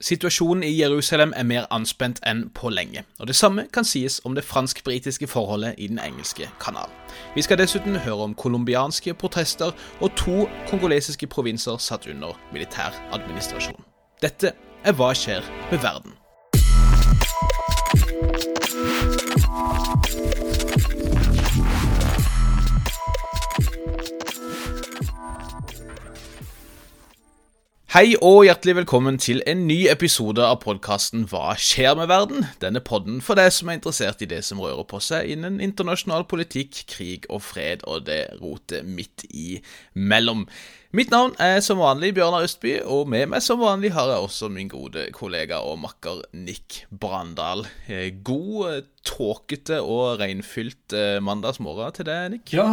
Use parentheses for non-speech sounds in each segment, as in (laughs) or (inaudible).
Situasjonen i Jerusalem er mer anspent enn på lenge, og det samme kan sies om det fransk-britiske forholdet i Den engelske kanal. Vi skal dessuten høre om colombianske protester og to kongolesiske provinser satt under militær administrasjon. Dette er Hva skjer med verden? Hei og hjertelig velkommen til en ny episode av podkasten Hva skjer med verden? Denne podden for deg som er interessert i det som rører på seg innen internasjonal politikk, krig og fred og det rotet midt imellom. Mitt navn er som vanlig Bjørnar Østby, og med meg som vanlig har jeg også min gode kollega og makker Nick Brandal. Eh, god, tåkete og regnfylt eh, mandagsmorgen til deg, Nick. Ja,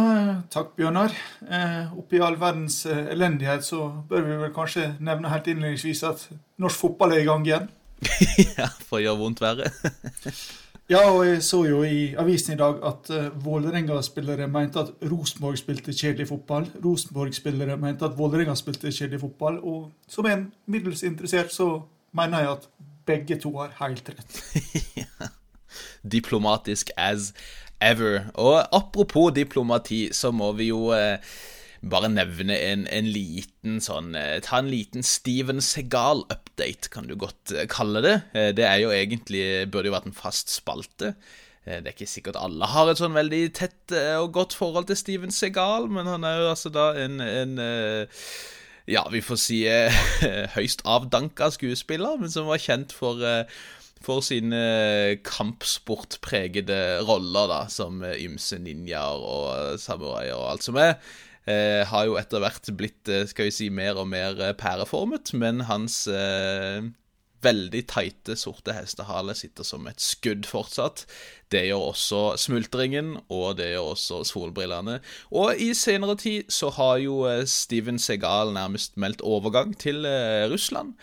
takk, Bjørnar. Eh, oppi all verdens eh, elendighet så bør vi vel kanskje nevne helt innledningsvis at norsk fotball er i gang igjen. (laughs) ja, for å gjøre vondt verre. (laughs) Ja, og jeg så jo i avisen i dag at uh, Vålerenga-spillere mente at Rosenborg spilte kjedelig fotball. Rosenborg-spillere mente at Vålerenga spilte kjedelig fotball. Og som en middels interessert, så mener jeg at begge to har helt rett. (laughs) Diplomatisk as ever. Og apropos diplomati, så må vi jo uh, bare nevne en, en liten sånn eh, Ta en liten Steven Segal-update, kan du godt eh, kalle det. Eh, det er jo egentlig Burde jo vært en fast spalte. Det er ikke sikkert alle har et sånn veldig tett og godt forhold til Steven Segal, men han er jo altså da en, en ja, vi får si (laughs) høyst avdanka skuespiller, men som var kjent for for sine kampsportpregede roller, da, som ymse ninjaer og samuraier og alt som er eh, har jo etter hvert blitt eh, skal vi si, mer og mer eh, pæreformet, men hans eh, veldig tighte, sorte hestehale sitter som et skudd fortsatt. Det gjør også smultringen, og det gjør også solbrillene. Og i senere tid så har jo eh, Steven Segal nærmest meldt overgang til Russland.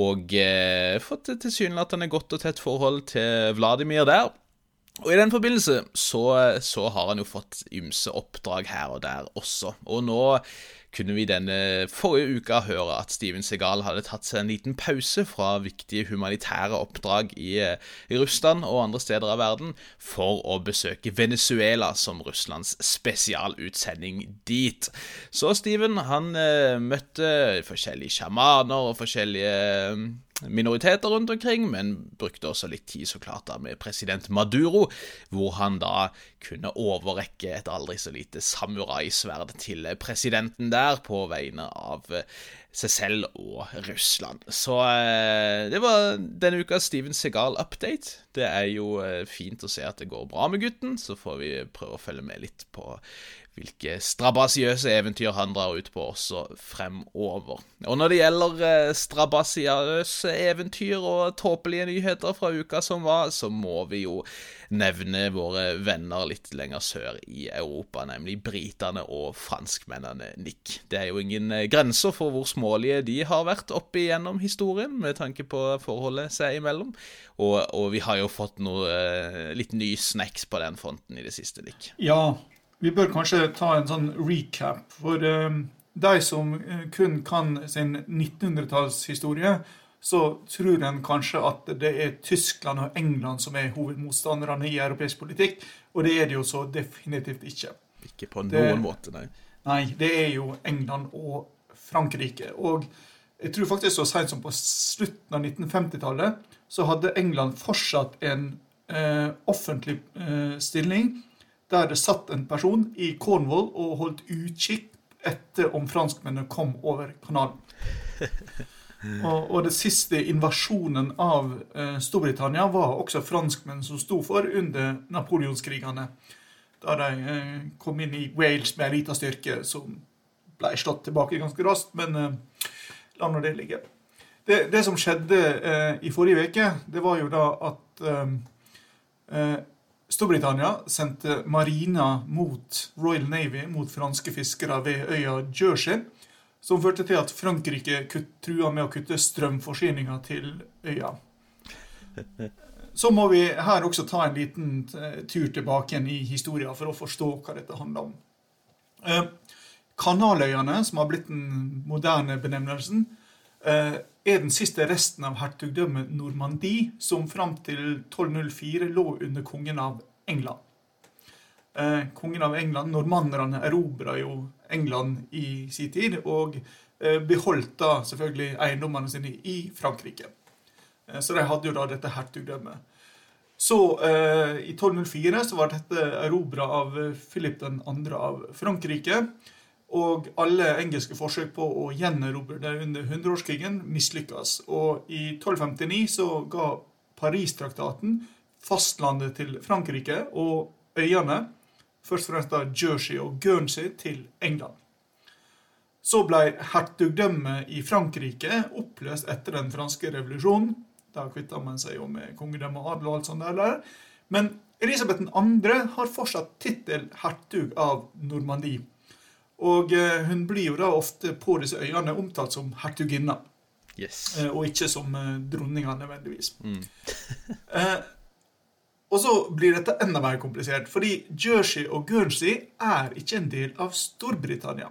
Og eh, fått tilsynelatende godt og tett forhold til Vladimir der. Og I den forbindelse så, så, har han jo fått ymse oppdrag her og der også. Og nå kunne vi denne forrige uka høre at Steven Segal hadde tatt seg en liten pause fra viktige humanitære oppdrag i, i Russland og andre steder av verden for å besøke Venezuela som Russlands spesialutsending dit. Så Steven han eh, møtte forskjellige sjamaner og forskjellige minoriteter rundt omkring, men brukte også litt tid så klart da med president Maduro, hvor han da kunne overrekke et aldri så lite samuraisverd til presidenten der på vegne av seg selv og Russland. Så eh, det var denne ukas Steven Segal-update. Det er jo eh, fint å se at det går bra med gutten, så får vi prøve å følge med litt på hvilke strabasiøse eventyr han drar ut på også fremover. Og når det gjelder eh, strabasiøse eventyr og tåpelige nyheter fra uka som var, så må vi jo nevne våre venner litt lenger sør i Europa, nemlig britene og franskmennene, Nick. Det er jo ingen eh, grenser for hvor smålige de har vært opp igjennom historien, med tanke på forholdet seg imellom. Og, og vi har jo fått noe eh, litt ny snacks på den fronten i det siste, Nick. Ja, vi bør kanskje ta en sånn recap. For uh, de som eh, kun kan sin 1900-tallshistorie, så tror en kanskje at det er Tyskland og England som er hovedmotstanderne i europeisk politikk. Og det er det jo så definitivt ikke. Ikke på noen det, måte, nei. Nei, det er jo England og Frankrike. Og jeg tror faktisk så seint som på slutten av 1950-tallet så hadde England fortsatt en eh, offentlig eh, stilling der det satt en person i Cornwall og holdt utkikk etter om franskmennene kom over kanalen. (laughs) Og, og det siste invasjonen av eh, Storbritannia var også franskmenn som sto for under napoleonskrigene. Da de eh, kom inn i Wales med en liten styrke som ble slått tilbake ganske raskt. Men eh, la nå det ligge. Det, det, som skjedde eh, i forrige uke, det var jo da at eh, eh, Storbritannia sendte marina mot Royal Navy, mot franske fiskere ved øya Jersey, som førte til at Frankrike trua med å kutte strømforsyninga til øya. (laughs) Så må vi her også ta en liten eh, tur tilbake igjen i historien for å forstå hva dette handler om. Eh, Kanaløyene, som har blitt den moderne benevnelsen, eh, er den siste resten av hertugdømmet Normandie, som fram til 1204 lå under kongen av England. Eh, kongen av England, Normannerne erobra jo England i sin tid, og eh, beholdt da selvfølgelig eiendommene sine i Frankrike. Eh, så de hadde jo da dette hertugdømmet. Så eh, i 1204 så var dette erobra av Philip 2. av Frankrike. Og alle engelske forsøk på å gjenerobre det under hundreårskrigen mislykkes. Og i 1259 så ga Paris-traktaten fastlandet til Frankrike og øyene, først og fremst da Jersey og Guernsey, til England. Så ble hertugdømmet i Frankrike oppløst etter den franske revolusjonen. Da kvitta man seg jo med kongedømme og adel og alt sånt der. Men Elisabeth 2. har fortsatt tittel hertug av Normandie. Og eh, hun blir jo da ofte på disse øyene omtalt som hertuginna. Yes. Eh, og ikke som eh, dronninga nødvendigvis. Mm. (laughs) Eh, og så blir dette enda mer komplisert, fordi Jersey og Guernsey er ikke en del av Storbritannia.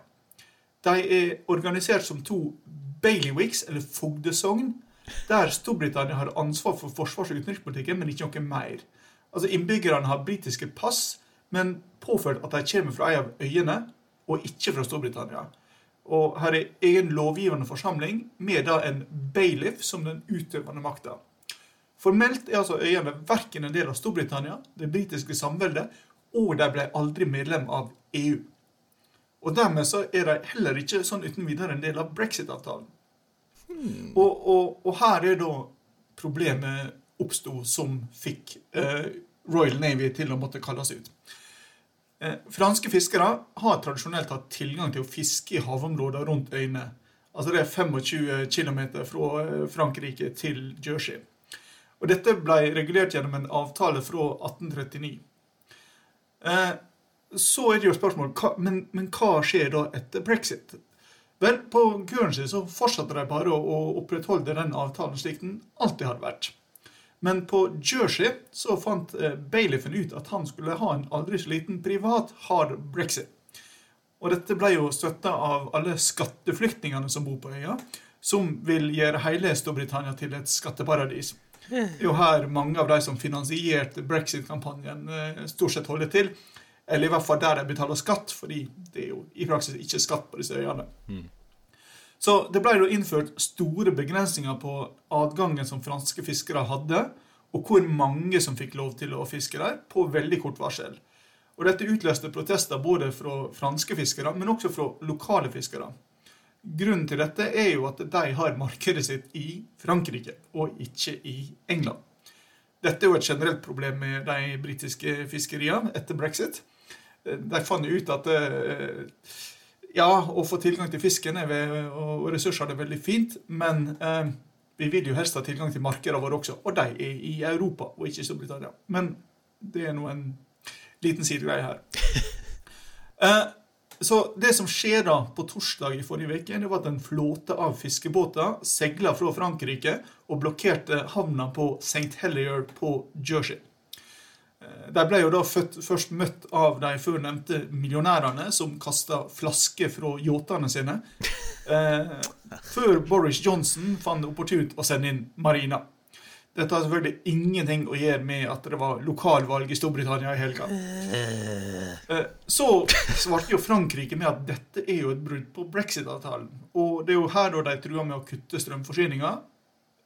De er organisert som to bailiwicks, eller fogdesogn, der Storbritannia har ansvar for forsvars- og utenrikspolitikken, men ikke noe mer. Altså Innbyggerne har britiske pass, men påført at de kommer fra ei av øyene, og ikke fra Storbritannia. Og her er egen lovgivende forsamling med da en bailiff som den utøvende makta. Formelt er altså øyene verken en del av Storbritannia, det britiske samveldet, og de ble aldri medlem av EU. Og dermed så er de heller ikke sånn uten videre en del av brexit-avtalen. Og, og, og her er da problemet oppsto som fikk eh, Royal Navy til å måtte kalles ut. Eh, franske fiskere har tradisjonelt hatt tilgang til å fiske i havområder rundt øyene. Altså det er 25 km fra eh, Frankrike til Jersey. Og dette ble regulert gjennom en avtale fra 1839. Eh, så er det jo spørsmål men, men hva skjer da etter brexit? Vel, på Guernsey så fortsatte de bare å, opprettholde den avtalen slik den alltid hadde vært. Men på Jersey så fant eh, bailiffen ut at han skulle ha en aldri så liten privat hard brexit. Og dette ble jo støtta av alle skatteflyktningene som bor på øya, som vil gjøre hele Storbritannia til et skatteparadis. Det er jo her mange av de som finansierte brexit-kampanjen, eh, stort sett holder til. Eller i hvert fall der de betaler skatt, fordi det er jo i praksis ikke skatt på disse øyene. Så det ble da innført store begrensninger på adgangen som franske fiskere hadde, og hvor mange som fikk lov til å fiske der, på veldig kort varsel. Og Dette utløste protester både fra franske fiskere, men også fra lokale fiskere. Grunnen til dette er jo at de har markedet sitt i Frankrike, og ikke i England. Dette er jo et generelt problem med de britiske fiskeriene etter brexit. De fant ut at eh, ja, å få tilgang til fisken ved, og ressurser er veldig fint, men eh, vi vil jo helst ha tilgang til markedene våre også, og de er i Europa og ikke i Storbritannia. Men det er nå en liten sidegreie her. (laughs) Eh, så det som skjer da på torsdag i forrige uke, det var at en flåte av fiskebåter seila fra Frankrike og blokkerte havna på St. Helier på Jersey. Eh, De ble jo da født, først møtt av de før nevnte millionærene som kasta flasker fra yachtene sine, eh, før Boris Johnson fant det opportunt å sende inn Marina. Dette har selvfølgelig ingenting å gjøre med at det var lokalvalg i Storbritannia i helga. Eh, Så svarte jo Frankrike med at dette er jo et brudd på brexit-avtalen. Og det er jo her da de truer med å kutte strømforsyninga,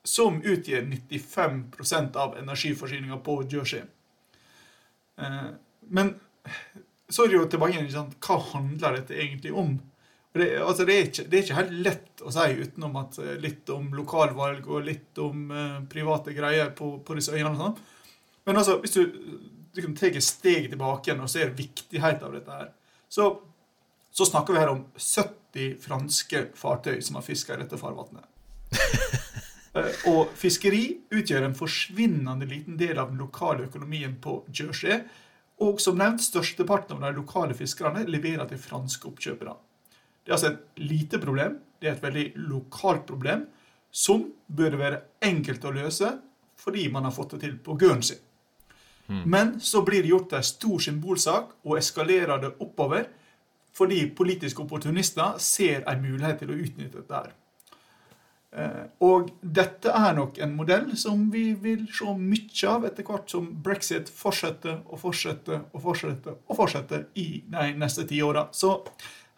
som utgjør 95% av energiforsyninga på Jersey. Eh, Men så er det jo tilbake igjen, hva handler dette egentlig om? Det, altså det, er ikke, det er ikke helt lett å si utenom at eh, litt om lokalvalg og litt om uh, private greier på, på disse øyene. og sånn. Men altså, hvis du, du kan ta et steg tilbake igjen og ser viktigheten av dette her, så, så snakker vi her om 70 franske fartøy som har fiska i dette farvannet. (laughs) Eh, Og fiskeri utgjør en forsvinnende liten del av den lokale økonomien på Jersey. Og som nevnt, størsteparten av de lokale fiskerne leverer til franske oppkjøpere. Det er altså et lite problem, det er et veldig lokalt problem, som bør være enkelt å løse fordi man har fått det til på Guernsey. Men så blir det gjort en stor symbolsak og eskalerer det oppover fordi politiske opportunister ser en mulighet til å utnytte dette. her. Eh, og dette er nok en modell som vi vil se mye av etter hvert som brexit fortsetter og fortsetter og fortsetter og fortsetter i de neste tiåra. Så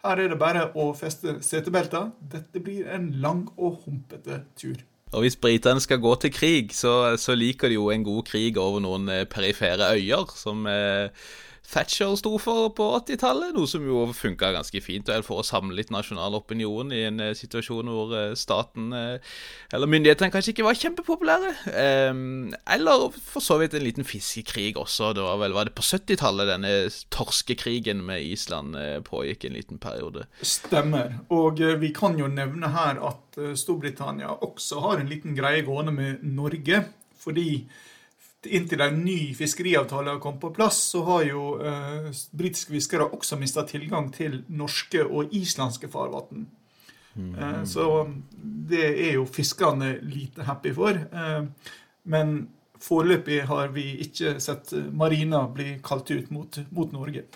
her er det bare å feste setebelter. Dette blir en lang og humpete tur. Og hvis britene skal gå til krig, så, så, liker de jo en god krig over noen eh, perifere øyer, som eh, Thatcher sto for på 80-tallet, noe som jo funka ganske fint for å samle litt nasjonal opinion i en uh, situasjon hvor uh, staten uh, eller myndighetene kanskje ikke var kjempepopulære. Um, eller for så vidt en liten fiskekrig også. Det var vel var det på 70-tallet denne torskekrigen med Island pågikk en liten periode. Stemmer. Og vi kan jo nevne her at Storbritannia også har en liten greie gående med Norge. Fordi inntil en ny fiskeriavtale kommet på plass, så har jo eh, britiske fiskere også mista tilgang til norske og islandske farvann. Mm. Eh, så det er jo fiskerne lite happy for. Eh, men foreløpig har vi ikke sett marina bli kalt ut mot, mot Norge.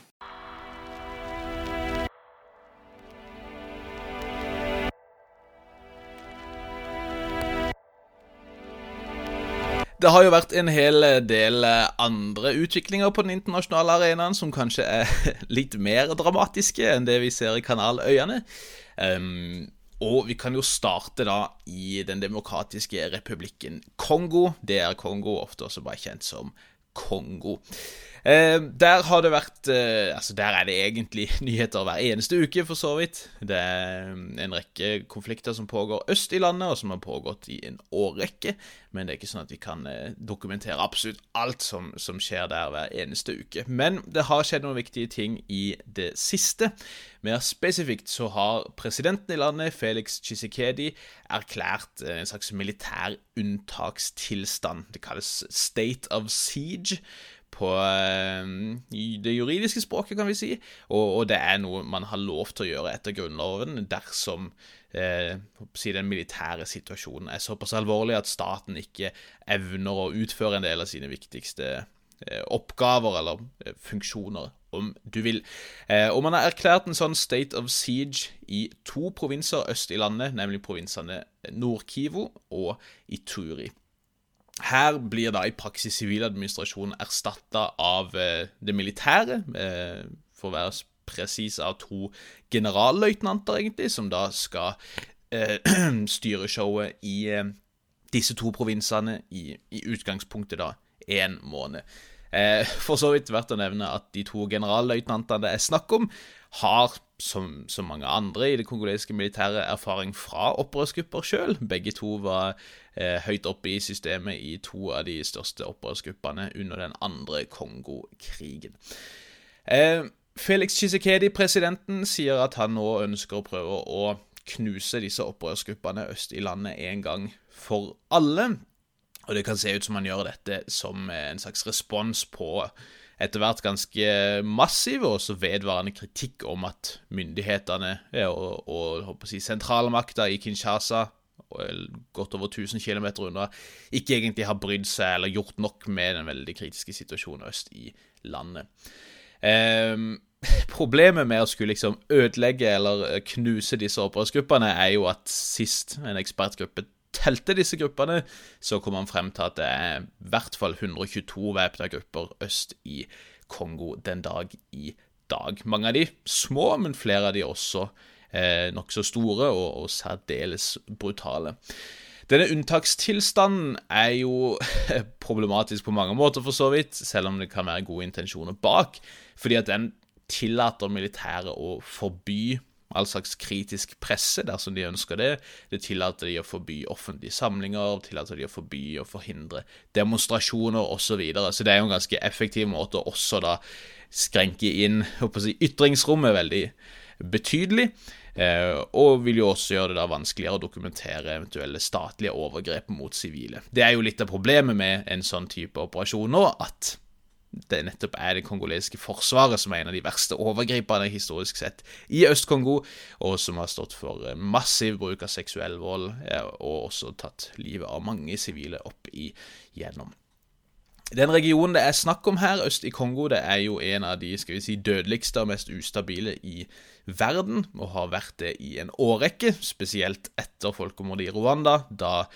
Det har jo vært en hel del andre utviklinger på den internasjonale arenaen som kanskje er (laughs) litt mer dramatiske enn det vi ser i Kanaløyene. Um, og vi kan jo starte da i Den demokratiske republikken Kongo. Det er Kongo, ofte også bare kjent som Kongo. Eh, der har det vært eh, Altså, der er det egentlig (laughs) nyheter hver eneste uke, for så vidt. Det er mm, en rekke konflikter som pågår øst i landet, og som har pågått i en årrekke. Men det er ikke sånn at vi kan eh, dokumentere absolutt alt som, som, skjer der hver eneste uke. Men det har skjedd noen viktige ting i det siste. Mer spesifikt så har presidenten i landet, Felix Chisekedi, erklært en slags militær unntakstilstand. Det kalles State of Siege på uh, det juridiske språket, kan vi si. Og, og, det er noe man har lov til å gjøre etter Grunnloven dersom eh, den militære situasjonen er såpass alvorlig at staten ikke evner å utføre en del av sine viktigste eh, oppgaver eller funksjoner, om du vil. og man har erklært en sånn state of siege i to provinser øst i landet, nemlig provinsene Nord-Kivo og Ituri. Her blir da i praksis siviladministrasjonen erstatta av eh, det militære, eh, for å være presis av to generalløytnanter, egentlig, som da skal eh, (clears throat) styre showet i disse to provinsene i, i utgangspunktet da én måned. Eh, for så vidt verdt å nevne at de to generalløytnantene det er snakk om, har, som, som mange andre i det kongolesiske militæret, erfaring fra opprørsgrupper sjøl. Begge to var eh, høyt oppe i systemet i to av de største opprørsgruppene under den andre Kongo-krigen. Eh, Felix Chisekedi, presidenten, sier at han nå ønsker å prøve å knuse disse opprørsgruppene øst i landet en gang for alle. Og det kan se ut som han gjør dette som en slags respons på etter hvert ganske massiv og også vedvarende kritikk om at myndighetene og, og, og si, sentralmakta i Kinshasa godt over 1000 km unna, ikke egentlig har brydd seg eller gjort nok med den veldig kritiske situasjonen øst i landet. Eh, (laughs) problemet med å skulle liksom ødelegge eller knuse disse opprørsgruppene er jo at sist en ekspertgruppe telte disse gruppene, så kom han frem til at det er i hvert fall 122 væpna grupper øst i Kongo den dag i dag. Mange av de små, men flere av de også eh, nokså store og, og særdeles brutale. Denne unntakstilstanden er jo (laughs) problematisk på mange måter, for så vidt, selv om det kan være gode intensjoner bak, fordi at den tillater militæret å forby all slags kritisk presse dersom de ønsker det. Det tillater de å forby offentlige samlinger, tillater de å forby og forhindre demonstrasjoner osv. Så, videre. så det er jo en ganske effektiv måte å også da skrenke inn si, ytringsrommet veldig betydelig. Eh, og vil jo også gjøre det da vanskeligere å dokumentere eventuelle statlige overgrep mot sivile. Det er jo litt av problemet med en sånn type operasjon nå, at det nettopp er det kongolesiske forsvaret som er en av de verste overgriperne historisk sett i Øst-Kongo, og som har stått for eh, massiv bruk av seksuell vold, og også tatt livet av mange sivile opp igjennom. Den regionen det er snakk om her, øst i Kongo, det er jo en av de skal vi si, dødeligste og mest ustabile i verden, og har vært det i en årrekke, spesielt etter folkemordet i Rwanda, da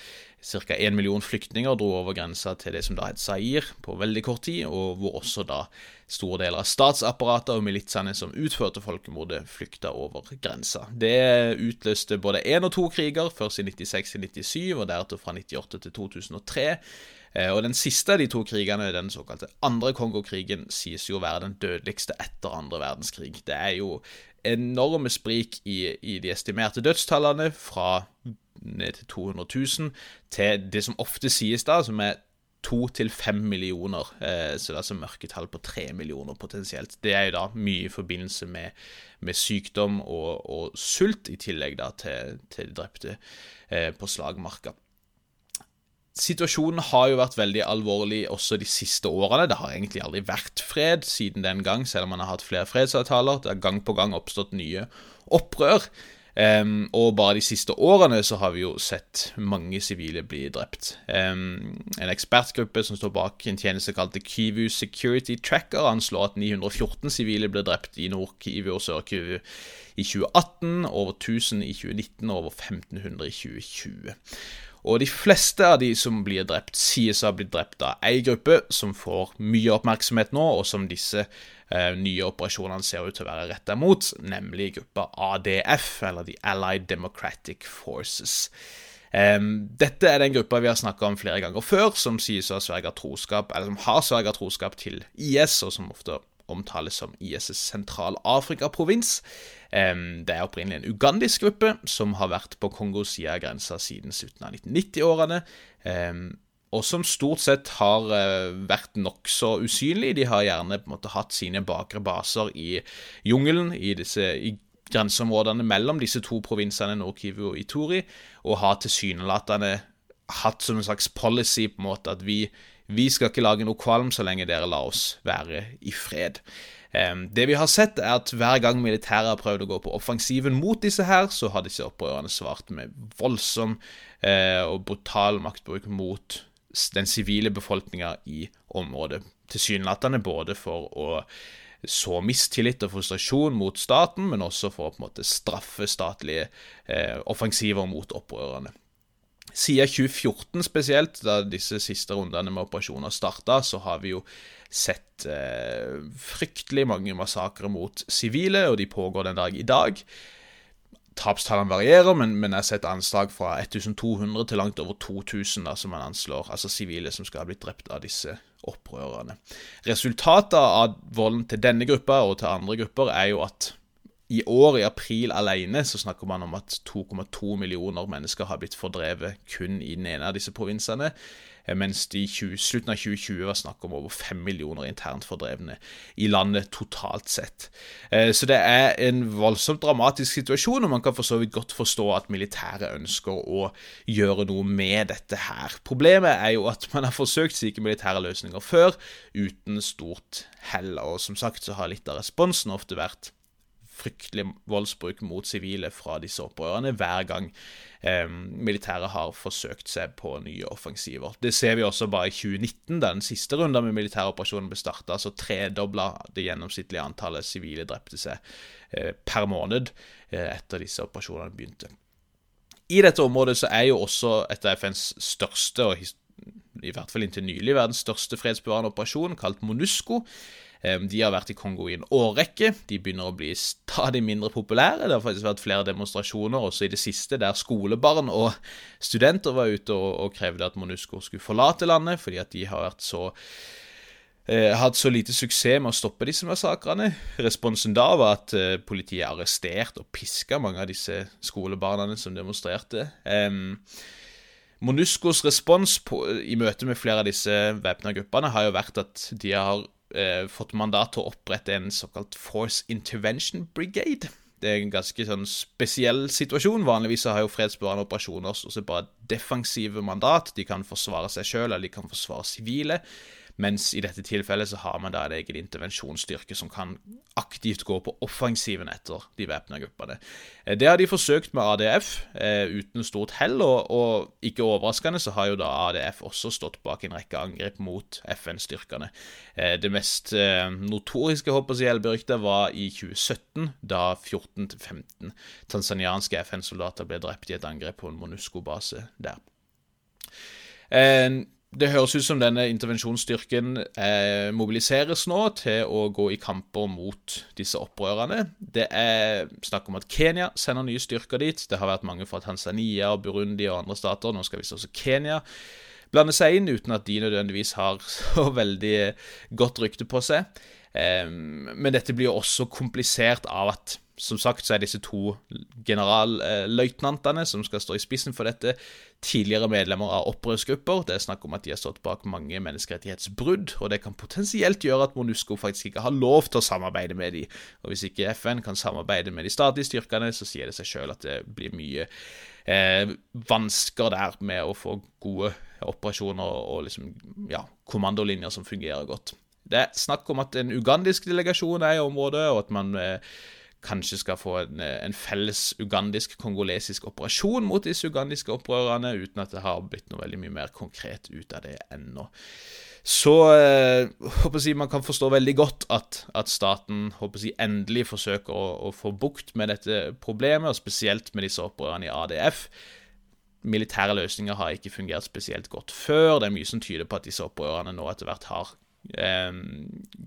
ca. én million flyktninger dro over grensa til det som da het Zair på veldig kort tid, og hvor også da store deler av statsapparatet og militsene som utførte folkemordet, flykta over grensa. Det utløste både én og to kriger, først i 96 til 97, og deretter fra 98 til 2003. Eh, og Den siste av de to krigene, den såkalte andre Kongokrigen, sies jo å være den dødeligste etter andre verdenskrig. Det er jo enorme sprik i, i de estimerte dødstallene, fra ned til 200 000, til det som ofte sies da, som er to til fem millioner. Eh, så det er altså mørketall på tre millioner potensielt. Det er jo da mye i forbindelse med, med sykdom og, og, sult, i tillegg da til, til drepte eh, på slagmarka. Situasjonen har jo vært veldig alvorlig også de siste årene. Det har egentlig aldri vært fred siden den gang, selv om man har hatt flere fredsavtaler. Det har gang på gang oppstått nye opprør. Um, og bare de siste årene så har vi jo sett mange sivile bli drept. Um, en ekspertgruppe som står bak en tjeneste kalt Kivu Security Tracker, anslår at 914 sivile ble drept i Nord-Kivu og Sør-Kivu i 2018, over 1000 i 2019 og over 1500 i 2020. Og de fleste av de som blir drept, sies å ha blitt drept av ei gruppe som får mye oppmerksomhet nå, og som disse eh, nye operasjonene ser ut til å være retta mot, nemlig gruppa ADF, eller The Allied Democratic Forces. Um, dette er den gruppa vi har snakka om flere ganger før, som sies å ha sverga troskap, har sverga troskap til IS, og som ofte omtales som IS' sentral-Afrika-provins. Det er opprinnelig en ugandisk gruppe som har vært på Kongos side av grensa siden slutten av 1990-årene. Og som stort sett har eh, vært nokså usynlige. De har gjerne på en måte hatt sine bakre baser i jungelen, i, disse, i grenseområdene mellom disse to provinsene, Nord-Kivu og Itori, og har tilsynelatende hatt som en slags policy på en måte at vi vi skal ikke lage noe kvalm så lenge dere lar oss være i fred. Det vi har sett, er at hver gang militæret har prøvd å gå på offensiven mot disse her, så har disse opprørerne svart med voldsom eh, og brutal maktbruk mot den sivile befolkninga i området. Tilsynelatende både for å så mistillit og frustrasjon mot staten, men også for å på en måte straffe statlige eh, offensiver mot opprørerne. Siden 2014 spesielt, da disse siste rundene med operasjoner starta, så har vi jo sett eh, fryktelig mange massakrer mot sivile, og de pågår den dag i dag. Tapstallene varierer, men, men jeg har sett anslag fra 1200 til langt over 2000 da, som man anslår, altså sivile som skal ha blitt drept av disse opprørerne. Resultatet av volden til denne gruppa og til andre grupper er jo at i år, i april alene, så snakker man om at 2,2 millioner mennesker har blitt fordrevet kun i den ene av disse provinsene, eh, mens det i slutten av 2020 var snakk om over 5 millioner internt fordrevne i landet totalt sett. Eh, så det er en voldsomt dramatisk situasjon, og man kan for så vidt godt forstå at militæret ønsker å gjøre noe med dette her. Problemet er jo at man har forsøkt slike militære løsninger før, uten stort hell, og som sagt så har litt av responsen ofte vært fryktelig voldsbruk mot sivile fra disse opprørerne hver gang eh, militæret har forsøkt seg på nye offensiver. Det ser vi også bare i 2019, da den siste runden med militæroperasjonen ble starta, så tredobla det gjennomsnittlige antallet sivile drepte seg eh, per måned eh, etter disse operasjonene begynte. I dette området så er jo også et av FNs største, og i hvert fall inntil nylig verdens største fredsbevarende operasjon, kalt MONUSCO. De har vært i Kongo i en årrekke. De begynner å bli stadig mindre populære. Det har faktisk vært flere demonstrasjoner også i det siste, der skolebarn og studenter var ute og, og krevde at MONUSCO skulle forlate landet, fordi at de har vært så eh, hatt så lite suksess med å stoppe disse massakrene. Responsen da var at eh, politiet arresterte og piska mange av disse skolebarna som demonstrerte. Um, Monuscos respons på, i møte med flere av disse væpna gruppene har jo vært at de har eh, fått mandat til å opprette en såkalt Force Intervention Brigade. Det er en ganske sånn spesiell situasjon. Vanligvis har jo fredsbevarende operasjoner også bare defensive mandat. De kan forsvare seg sjøl, eller de kan forsvare sivile. Mens i dette tilfellet så har man da en egen intervensjonsstyrke som kan aktivt gå på offensiven etter de væpna gruppene. Eh, det har de forsøkt med ADF, eh, uten stort hell, og, og, ikke overraskende så har jo da ADF også stått bak en rekke angrep mot FN-styrkene. Eh, det mest notoriske håper jeg, beryktet var i 2017, da 14-15 tanzanianske FN-soldater ble drept i et angrep på en MONUSCO-base der. Det høres ut som denne intervensjonsstyrken eh, mobiliseres nå til å gå i kamper mot disse opprørerne. Det er snakk om at Kenya sender nye styrker dit. Det har vært mange fra Tanzania, Burundi og andre stater. Nå skal visst også Kenya blande seg inn, uten at de nødvendigvis har (laughs) så veldig godt rykte på seg. Eh, men dette blir jo også komplisert av at som sagt så er disse to generalløytnantene som skal stå i spissen for dette, tidligere medlemmer av opprørsgrupper. Det er snakk om at de har stått bak mange menneskerettighetsbrudd, og det kan potensielt gjøre at MONUSCO faktisk ikke har lov til å samarbeide med dem. Og hvis ikke FN kan samarbeide med de statlige styrkene, så sier det seg sjøl at det blir mye eh, vansker der med å få gode operasjoner og liksom, ja, kommandolinjer som fungerer godt. Det er snakk om at en ugandisk delegasjon er i området, og at man eh, kanskje skal få en, en felles ugandisk-kongolesisk operasjon mot disse ugandiske opprørerne, uten at det har blitt noe veldig mye mer konkret ut av det ennå. Så eh, håper jeg, man kan forstå veldig godt at, at staten håper jeg, endelig forsøker å, å, få bukt med dette problemet, og spesielt med disse opprørerne i ADF. Militære løsninger har ikke fungert spesielt godt før. Det er mye som tyder på at disse opprørerne nå etter hvert har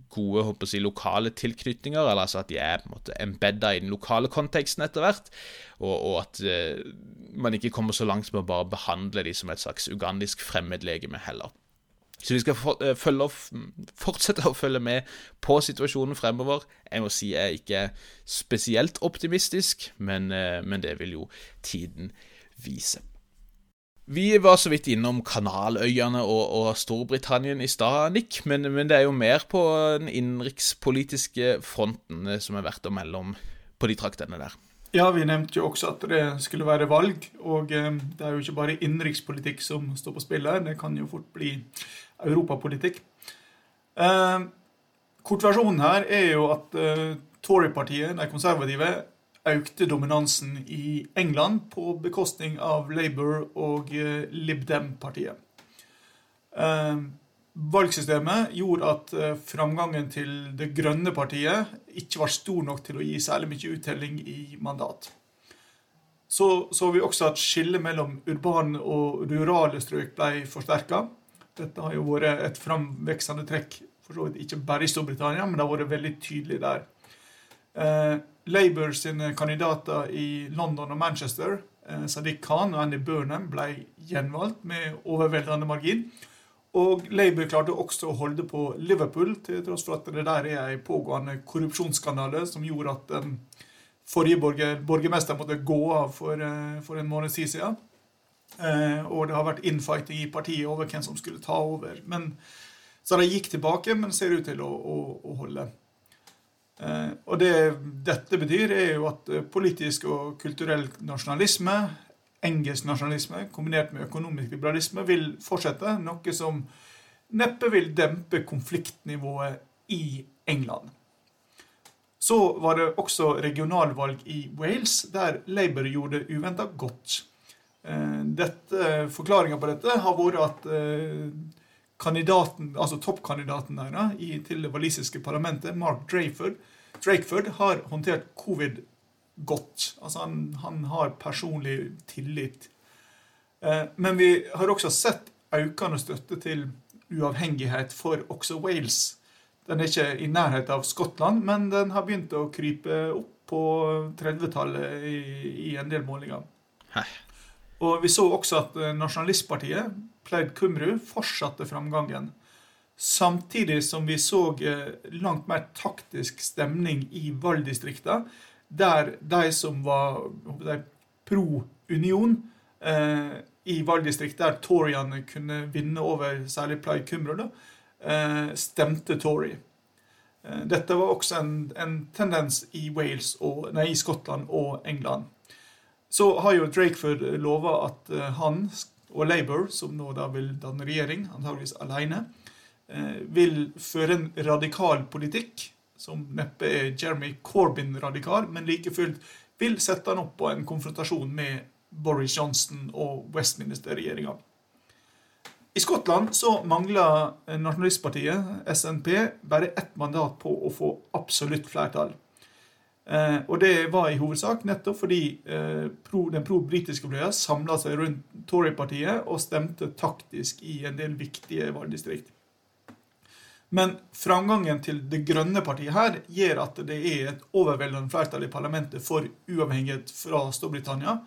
gode håper jeg, lokale tilknytninger, eller altså at de er på en måte embedda i den lokale konteksten etter hvert, og, og at uh, man ikke kommer så langt med å bare behandle de som et slags ugandisk fremmedlegeme heller. Så vi skal uh, følge, fortsette å følge med på situasjonen fremover. Jeg må si jeg er ikke spesielt optimistisk, men, uh, men det vil jo tiden vise. Vi var så vidt innom Kanaløyene og, og Storbritannia i stad, Nick, men, men, det er jo mer på den innenrikspolitiske fronten eh, som er verdt å melde om på de traktene der. Ja, vi nevnte jo også at det skulle være valg, og eh, det er jo ikke bare innenrikspolitikk som står på spill her, det kan jo fort bli europapolitikk. Eh, kortversjonen her er jo at eh, Tory-partiet, de konservative, økte dominansen i England på bekostning av Labour og eh, Lib Dem-partiet. Eh, valgsystemet gjorde at eh, framgangen til Det grønne partiet ikke var stor nok til å gi særlig mye uttelling i mandat. Så så vi også at skillet mellom urbane og rurale strøk ble forsterka. Dette har jo vært et framveksende trekk for så vidt ikke bare i Storbritannia, men det har vært veldig tydelig der. Eh, Labour sine kandidater i London og Manchester, eh, Sadiq Khan og Andy Burnham, ble gjenvalgt med overveldende margin. Og Labour klarte også å holde på Liverpool, til tross for at det der er en pågående korrupsjonsskandale som gjorde at den forrige borger, borgermester måtte gå av for, eh, for en måned siden. Eh, og det har vært infighting i partiet over hvem som skulle ta over. Men, så de gikk tilbake, men ser ut til å, å, å holde. Eh, og det dette betyr, er jo at eh, politisk og kulturell nasjonalisme, engelsk nasjonalisme kombinert med økonomisk liberalisme, vil fortsette. Noe som neppe vil dempe konfliktnivået i England. Så var det også regionalvalg i Wales, der Labour gjorde det uventa godt. Eh, Forklaringa på dette har vært at kandidaten, altså toppkandidaten der da, i, til det walisiske parlamentet, Mark Drakeford, Drakeford, har håndtert covid godt. Altså han, han har personlig tillit. Eh, men vi har også sett økende støtte til uavhengighet for også Wales. Den er ikke i nærheten av Skottland, men den har begynt å krype opp på 30-tallet i, i, en del målinger. Hei. Og vi så også at nasjonalistpartiet Plaid Kumru fortsatte framgangen. Samtidig som vi så eh, langt mer taktisk stemning i valgdistriktene, der de som var pro union eh, i valgdistrikt der Toryene kunne vinne over særlig Plaid Kumru, eh, stemte Tory. Eh, dette var også en, en tendens i, og, nei, i Skottland og England. Så har jo Drakeford lova at eh, han og Labour, som nå da vil danne regjering, antageligvis alene, eh, vil føre en radikal politikk, som neppe er Jeremy Corbyn-radikal, men like fullt vil sette han opp på en konfrontasjon med Boris Johnson og Westminster-regjeringa. I Skottland så mangler nasjonalistpartiet, SNP, bare ett mandat på å få absolutt flertall. Eh, og det var i hovedsak nettopp fordi eh, pro, den pro-britiske fløya samla seg rundt Tory-partiet og stemte taktisk i en del viktige valgdistrikt. Men framgangen til Det grønne partiet her gjør at det er et overveldende flertall i parlamentet for uavhengighet fra Storbritannia.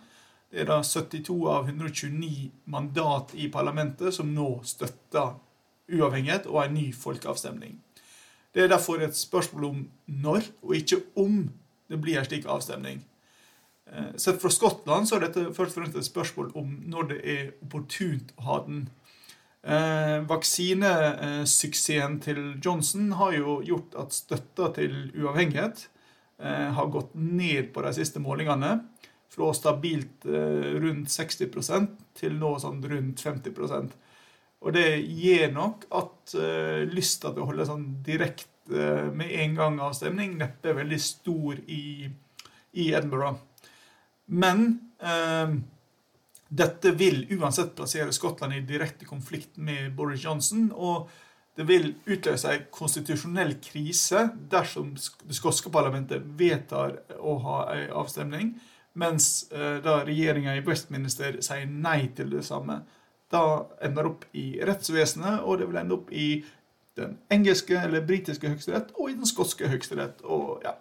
Det er da 72 av 129 mandat i parlamentet som nå støtter uavhengighet og en ny folkeavstemning. Det er derfor et spørsmål om når, og ikke om, det blir en slik avstemning. Eh, sett fra Skottland så er dette først og fremst et spørsmål om når det er opportunt å ha den Eh, vaksinesuksessen til Johnson har jo gjort at støtta til uavhengighet eh, har gått ned på de siste målingene. Fra stabilt eh, rundt 60 til nå sånn rundt 50 Og det gir nok at lysta til å holde sånn direkte med en gang avstemning neppe veldig stor i, i Edinburgh. Men eh, dette vil uansett plassere Skottland i direkte konflikt med Boris Johnson. og det vil utløse en konstitusjonell krise dersom det skotske parlamentet vedtar å ha en avstemning, mens eh, da regjeringa i Westminster sier nei til det samme. Da ender opp i rettsvesenet, og det vil ende opp i den engelske eller britiske høyesterett og i den skotske høyesterett. Og ja,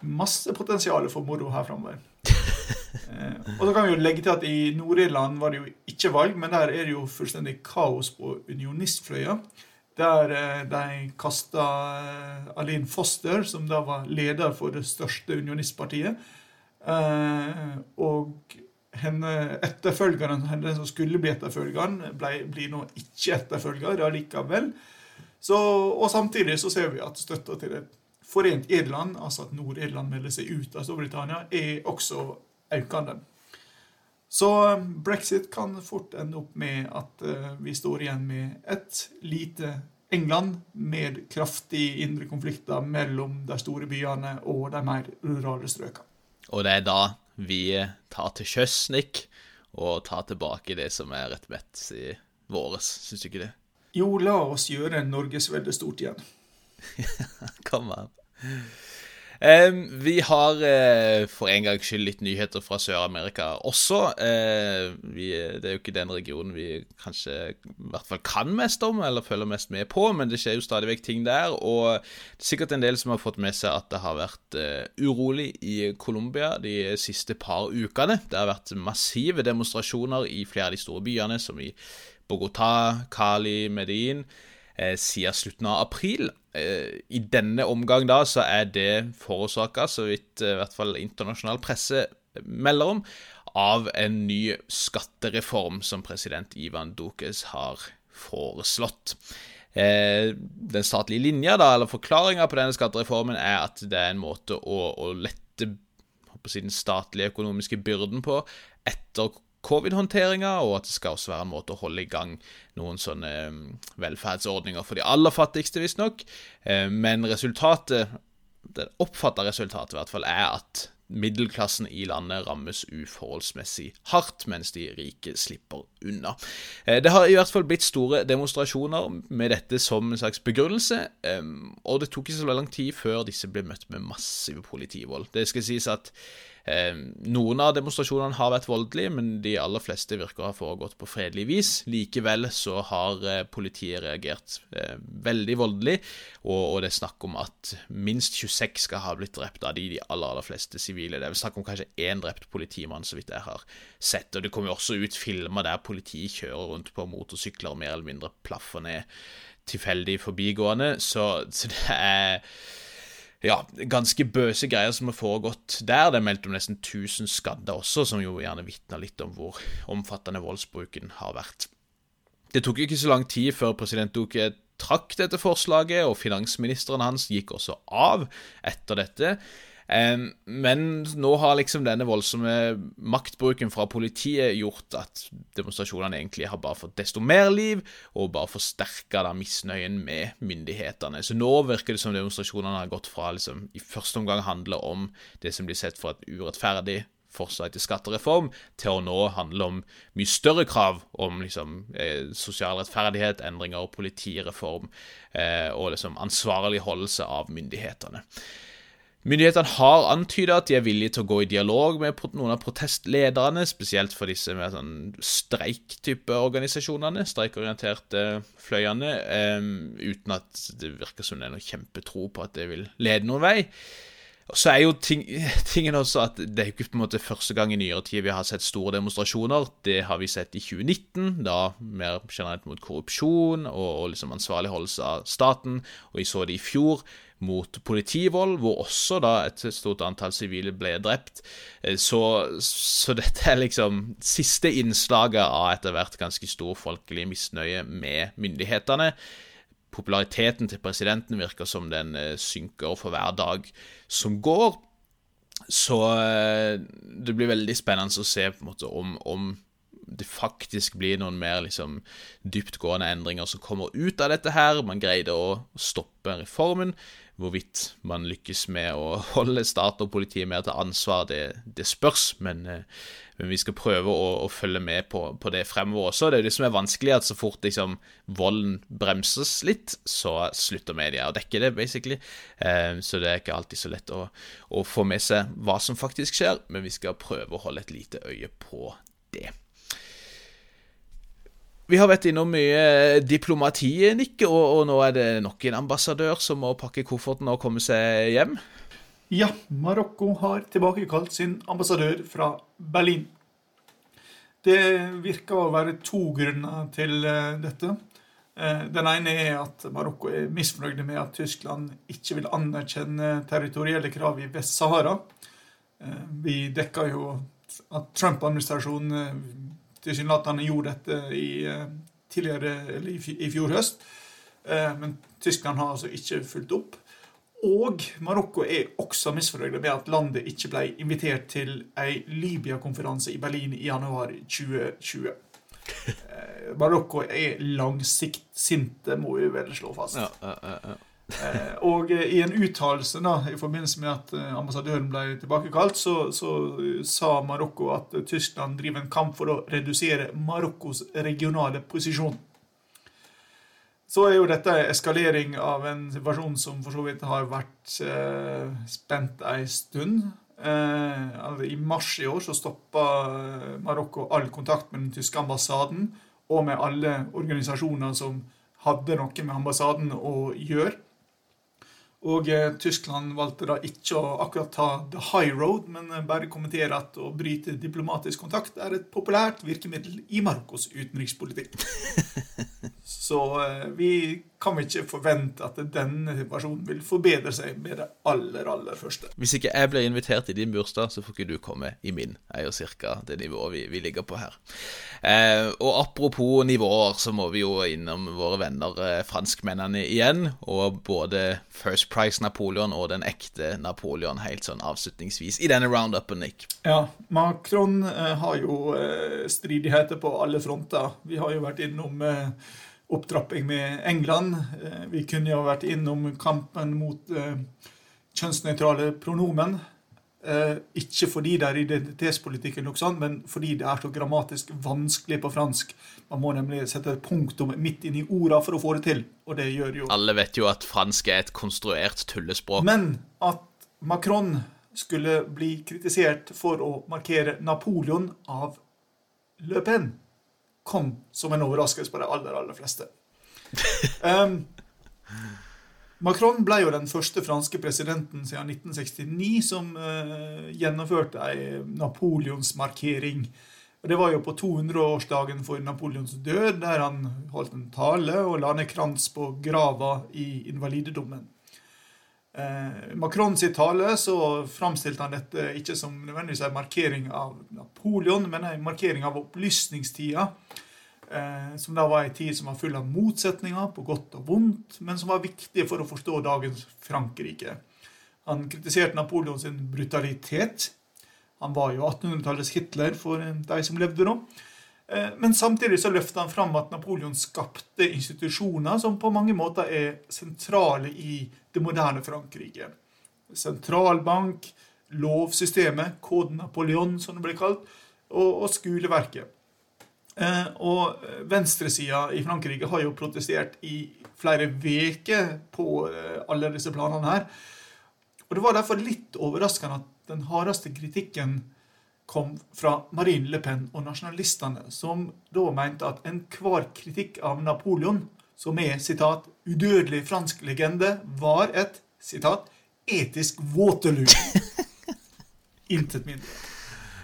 masse potensial for moro her framover. (laughs) Eh, og så kan vi jo legge til at I Nord-Irland var det jo ikke valg, men der er det jo fullstendig kaos på unionistfløya. Der eh, de kasta eh, Aline Foster, som da var leder for det største unionistpartiet. Og henne, etterfølgeren, henne som skulle bli etterfølgeren, ble, blir nå ikke etterfølger allikevel. Så, og samtidig så ser vi at støtta til et forent Irland, altså at Nord-Irland melder seg ut av Storbritannia, er også økende. Så um, brexit kan fort ende opp med at uh, vi står igjen med et lite England med kraftige indre konflikter mellom de store byene og de mer rurale strøkene. Og det er da vi tar til sjøs, Nick, og tar tilbake det som er rettmessig våres, syns du ikke det? Jo, la oss gjøre Norges veldig stort igjen. Kom an. Um, vi har uh, for en gangs skyld litt nyheter fra Sør-Amerika også. Uh, vi, det er jo ikke den regionen vi kanskje i hvert fall kan mest om, eller følger mest med på, men det skjer jo stadig vekk ting der. Og det er sikkert en del som har fått med seg at det har vært uh, urolig i Colombia de siste par ukene. Det har vært massive demonstrasjoner i flere av de store byene, som i Bogotá, Cali, Medellin eh, siden slutten av april. Eh, I denne omgang da så er det forårsaka, så vidt eh, i hvert fall internasjonal presse melder om, av en ny skattereform som president Ivan Dukes har foreslått. Den statlige linja, da, eller forklaringa på denne skattereformen, er at det er en måte å, å lette den statlige økonomiske byrden på etter covid-håndteringa, og at det skal også være en måte å holde i gang noen sånne mm, velferdsordninger for de aller fattigste, visstnok. Eh, men resultatet, det oppfatta resultatet i hvert fall, er at middelklassen i landet rammes uforholdsmessig hardt, mens de rike slipper unna. Eh, det har i hvert fall blitt store demonstrasjoner med dette som en slags begrunnelse, eh, og det tok ikke så lang tid før disse ble møtt med massiv politivold. Det skal sies at Eh, noen av demonstrasjonene har vært voldelige, men de aller fleste virker å ha foregått på fredelig vis. Likevel så har eh, politiet reagert eh, veldig voldelig, og, det er snakk om at minst 26 skal ha blitt drept av de, de aller, aller fleste sivile. Det er snakk om kanskje én drept politimann, så vidt jeg har sett. Og det kommer jo også ut filmer der politiet kjører rundt på motorsykler og mer eller mindre plaffer ned tilfeldig forbigående, så, så det er ja, ganske bøse greier som har foregått der. Det er meldt om nesten 1000 skadde også, som jo gjerne vitner litt om hvor omfattende voldsbruken har vært. Det tok ikke så lang tid før president Duque trakk dette forslaget, og finansministeren hans gikk også av etter dette. Men nå har liksom denne voldsomme maktbruken fra politiet gjort at demonstrasjonene egentlig har bare fått desto mer liv, og bare forsterka misnøyen med myndighetene. Så nå virker det som demonstrasjonene har gått fra liksom i første omgang handle om det som blir sett for et urettferdig forslag til skattereform, til å nå handle om mye større krav om liksom, eh, sosial rettferdighet, endringer og politireform eh, og liksom ansvarligholdelse av myndighetene. Myndighetene har antydet at de er villige til å gå i dialog med noen av protestlederne, spesielt for disse med sånn streik-type organisasjonene, streikorienterte fløyene, um, uten at det virker som det er noe kjempetro på at det vil lede noen vei. Så er jo ting, (laughs) tingen også at det er ikke på en måte første gang i nyere tid vi har sett store demonstrasjoner. Det har vi sett i 2019, da mer generelt mot korrupsjon og, og liksom ansvarligholdelse av staten. Og vi så det i fjor mot politivold, hvor også da et stort antall sivile ble drept. Eh, så, så, dette er liksom siste innslaget av etter hvert ganske stor folkelig misnøye med myndighetene populariteten til presidenten virker som den eh, synker for hver dag som går. Så eh, det blir veldig spennende å se på en måte om, om det faktisk blir noen mer liksom, dyptgående endringer som kommer ut av dette her. Man greide å stoppe reformen. Hvorvidt man lykkes med å (laughs) holde stat og politi mer til ansvar, det, det spørs. Men, eh, men, vi skal prøve å, å følge med på, på, det fremover også. Det er det som er vanskelig, at så fort liksom, volden bremses litt, så slutter media å dekke det, basically. Eh, så det er ikke alltid så lett å, å få med seg hva som faktisk skjer, men vi skal prøve å holde et lite øye på det. Vi har vært innom mye diplomati, Nikke, og, og, nå er det nok en ambassadør som må pakke kofferten og komme seg hjem? Ja, Marokko har tilbakekalt sin ambassadør fra Berlin. Det virker å være to grunner til eh, dette. Eh, den ene er at Marokko er misfornøyde med at Tyskland ikke vil anerkjenne territorielle krav i Vest-Sahara. Eh, vi dekka jo at Trump-administrasjonen tilsynelatende gjorde dette i, eh, eller i fjor høst. Eh, men Tyskland har altså ikke fulgt opp. Og Marokko er også misfornøyd med at landet ikke ble invitert til ei Libya-konferanse i Berlin i januar 2020. Eh, Marokko er langsiktsinte, må vi vel slå fast. Ja, ja, ja. Eh, og eh, i en uttalelse i forbindelse med at eh, ambassadøren ble tilbakekalt, så, så sa Marokko at Tyskland driver en kamp for å redusere Marokkos regionale posisjon. Så er jo dette eskalering av en situasjon som for så vidt har vært eh, spent ei stund. Eh, altså I mars i år så stoppa Marokko all kontakt med den tyske ambassaden og med alle organisasjoner som hadde noe med ambassaden å gjøre. Og eh, Tyskland valgte da ikke å akkurat ta the high road, men eh, bare kommentere at å bryte diplomatisk kontakt er et populært virkemiddel i Marokkos utenrikspolitikk. (laughs) Så eh, vi kan vi ikke forvente at denne situasjonen vil forbedre seg med det aller, aller første. Hvis ikke jeg blir invitert i din bursdag, så får ikke du komme i min. Det er jo cirka det nivået vi, vi ligger på her. Eh, og apropos nivåer, så må vi jo innom våre venner eh, franskmennene igjen. Og både First Price Napoleon og den ekte Napoleon helt sånn avslutningsvis i denne roundupen, Nick. Ja, Macron eh, har jo eh, stridigheter på alle fronter. Vi har jo vært innom eh, opptrapping med England. Eh, vi kunne jo vært innom kampen mot eh, kjønnsnøytrale pronomen. Eh, ikke fordi det er identitetspolitikk, eller noe men fordi det er så grammatisk vanskelig på fransk. Man må nemlig sette et punktum midt inn i orda for å få det til. Og det gjør jo Alle vet jo at fransk er et konstruert tullespråk. Men at Macron skulle bli kritisert for å markere Napoleon av Le Pen kom som en overraskelse på de aller, aller fleste. Um, (laughs) Macron ble jo den første franske presidenten siden 1969 som uh, gjennomførte ei napoleonsmarkering. Og Det var jo på 200-årsdagen for Napoleons død, der han holdt en tale og la ned krans på grava i invalidedommen. Eh, Macron sitt tale så framstilte han dette ikke som nødvendigvis en markering av Napoleon, men en markering av opplysningstida. Eh, som da var en tid som var full av motsetninger, på godt og vondt, men som var viktige for å forstå dagens Frankrike. Han kritiserte Napoleon sin brutalitet. Han var jo 1800-tallets Hitler for de som levde da. Eh, men samtidig så løfter han fram at Napoleon skapte institusjoner som på mange måter er sentrale i det moderne Frankrike. Sentralbank, lovsystemet, Code Napoleon, som det ble kalt, og, og skoleverket. Eh, og venstresida i Frankrike har jo protestert i flere uker på eh, alle disse planene her. Og Det var derfor litt overraskende at den hardeste kritikken kom fra Marine Le Pen og nasjonalistene, som da mente at enhver kritikk av Napoleon, som er sitat, 'udødelig fransk legende', var et sitat, 'etisk Waterloo'. (laughs) Intet mindre.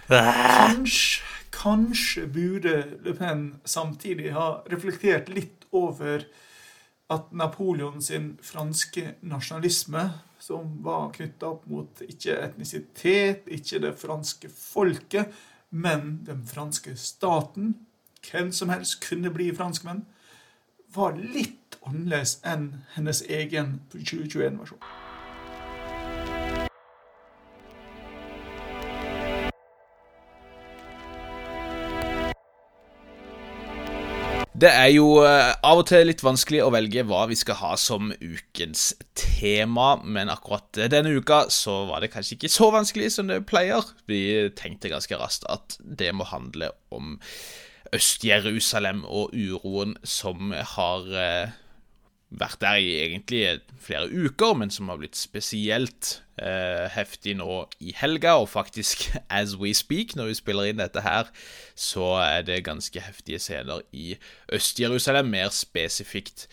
Kanskje, kanskje burde Le Pen samtidig ha reflektert litt over at Napoleon sin franske nasjonalisme som var knytta opp mot ikke etnisitet, ikke det franske folket, men den franske staten. Hvem som helst kunne bli franskmenn. Var litt annerledes enn hennes egen 2021-versjon. Det er jo uh, av og til litt vanskelig å velge hva vi skal ha som ukens tema, men akkurat denne uka så var det kanskje ikke så vanskelig som det pleier. Vi tenkte ganske raskt at det må handle om Øst-Jerusalem og uroen som har uh, vært der i egentlig flere uker, men som har blitt spesielt eh, heftig nå i helga. Og faktisk, (laughs) as we speak, når vi spiller inn dette her, så er det ganske heftige scener i Øst-Jerusalem, mer spesifikt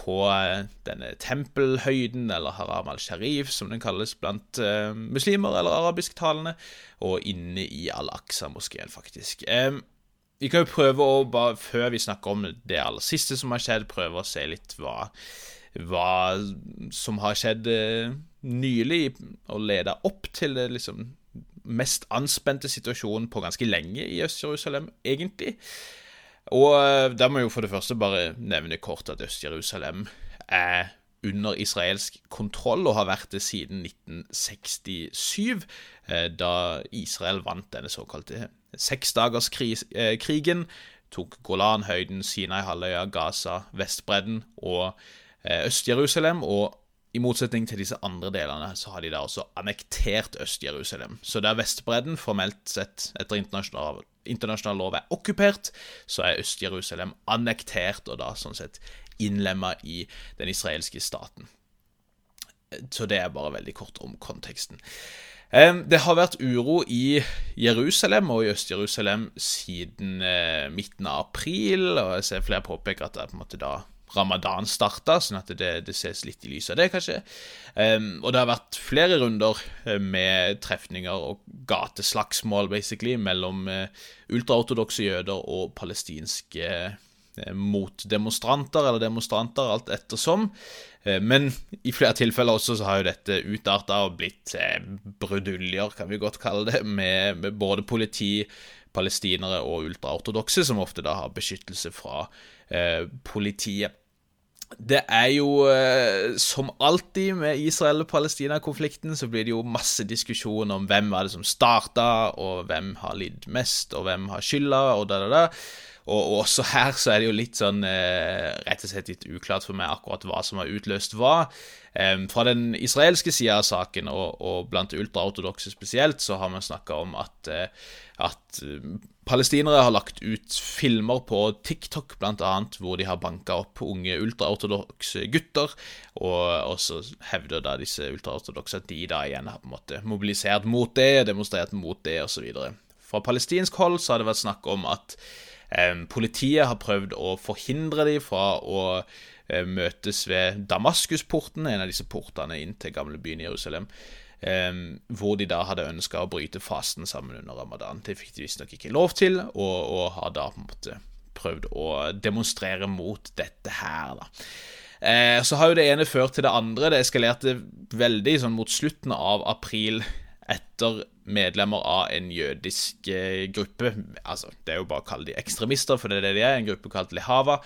på uh, denne tempelhøyden, eller Haram al-Sharif, som den kalles blant eh, muslimer eller arabisktalende, og inne i Al-Aqsa-moskeen, faktisk. Um, vi kan jo prøve å, bare før vi snakker om det aller siste som har skjedd, prøve å se litt hva, hva som har skjedd eh, nylig, og leda opp til det liksom mest anspente situasjonen på ganske lenge i Øst-Jerusalem, egentlig. Og eh, da må jeg jo for det første bare nevne kort at Øst-Jerusalem er under israelsk kontroll og har vært det siden 1967, eh, da Israel vant denne såkalte seksdagerskrigen. Tok Golanhøyden, Sinai-halvøya, Gaza, Vestbredden og eh, Øst-Jerusalem. Og i motsetning til disse andre delene, så har de da også annektert Øst-Jerusalem. Så der Vestbredden formelt sett etter internasjonal, internasjonal lov er okkupert, så er Øst-Jerusalem annektert og da sånn sett innlemma i den israelske staten. Så det er bare veldig kort om konteksten. Det har vært uro i Jerusalem og i Øst-Jerusalem siden eh, midten av april, og jeg ser flere påpeker at det er på en måte da ramadan starta, sånn at det, det, ses litt i lys av det, kanskje. Og det har vært flere runder eh, med trefninger og gateslagsmål, basically, mellom uh, ultraortodokse jøder og palestinske uh, motdemonstranter, eller demonstranter, alt ettersom. Eh, men i flere tilfeller også så har jo dette utarta og blitt eh, bruduljer, kan vi godt kalle det, med, både politi, palestinere og ultraortodokse, som ofte da har beskyttelse fra eh, politiet. Det er jo, eh, som alltid med Israel-Palestina-konflikten, så blir det jo masse diskusjon om hvem var det som starta, og hvem har lidd mest, og hvem har skylda, og da, da, da. Og, også her så er det jo litt sånn eh, rett og slett litt uklart for meg akkurat hva som har utløst hva. Eh, fra den israelske sida av saken, og, og blant ultraortodokse spesielt, så har man snakka om at, eh, at eh, palestinere har lagt ut filmer på TikTok, annet, hvor de har banka opp unge ultraortodokse gutter, og, og så hevder da disse ultraortodokse at de da igjen har på en måte mobilisert mot det, demonstrert mot det, osv. Fra palestinsk hold så har det vært snakk om at Politiet har prøvd å forhindre dem fra å eh, møtes ved Damaskusporten, en av disse portene inn til gamlebyen Jerusalem. hvor de da hadde ønska å bryte fasten sammen under ramadan. Det fikk de visstnok ikke lov til, og, og, har da på en måte prøvd å demonstrere mot dette her. da. Eh, så har jo det ene ført til det andre. Det eskalerte veldig sånn mot slutten av april etter medlemmer av en jødisk eh, gruppe. altså Det er jo bare å kalle de ekstremister, for det er det de er. En gruppe kalt Lehava.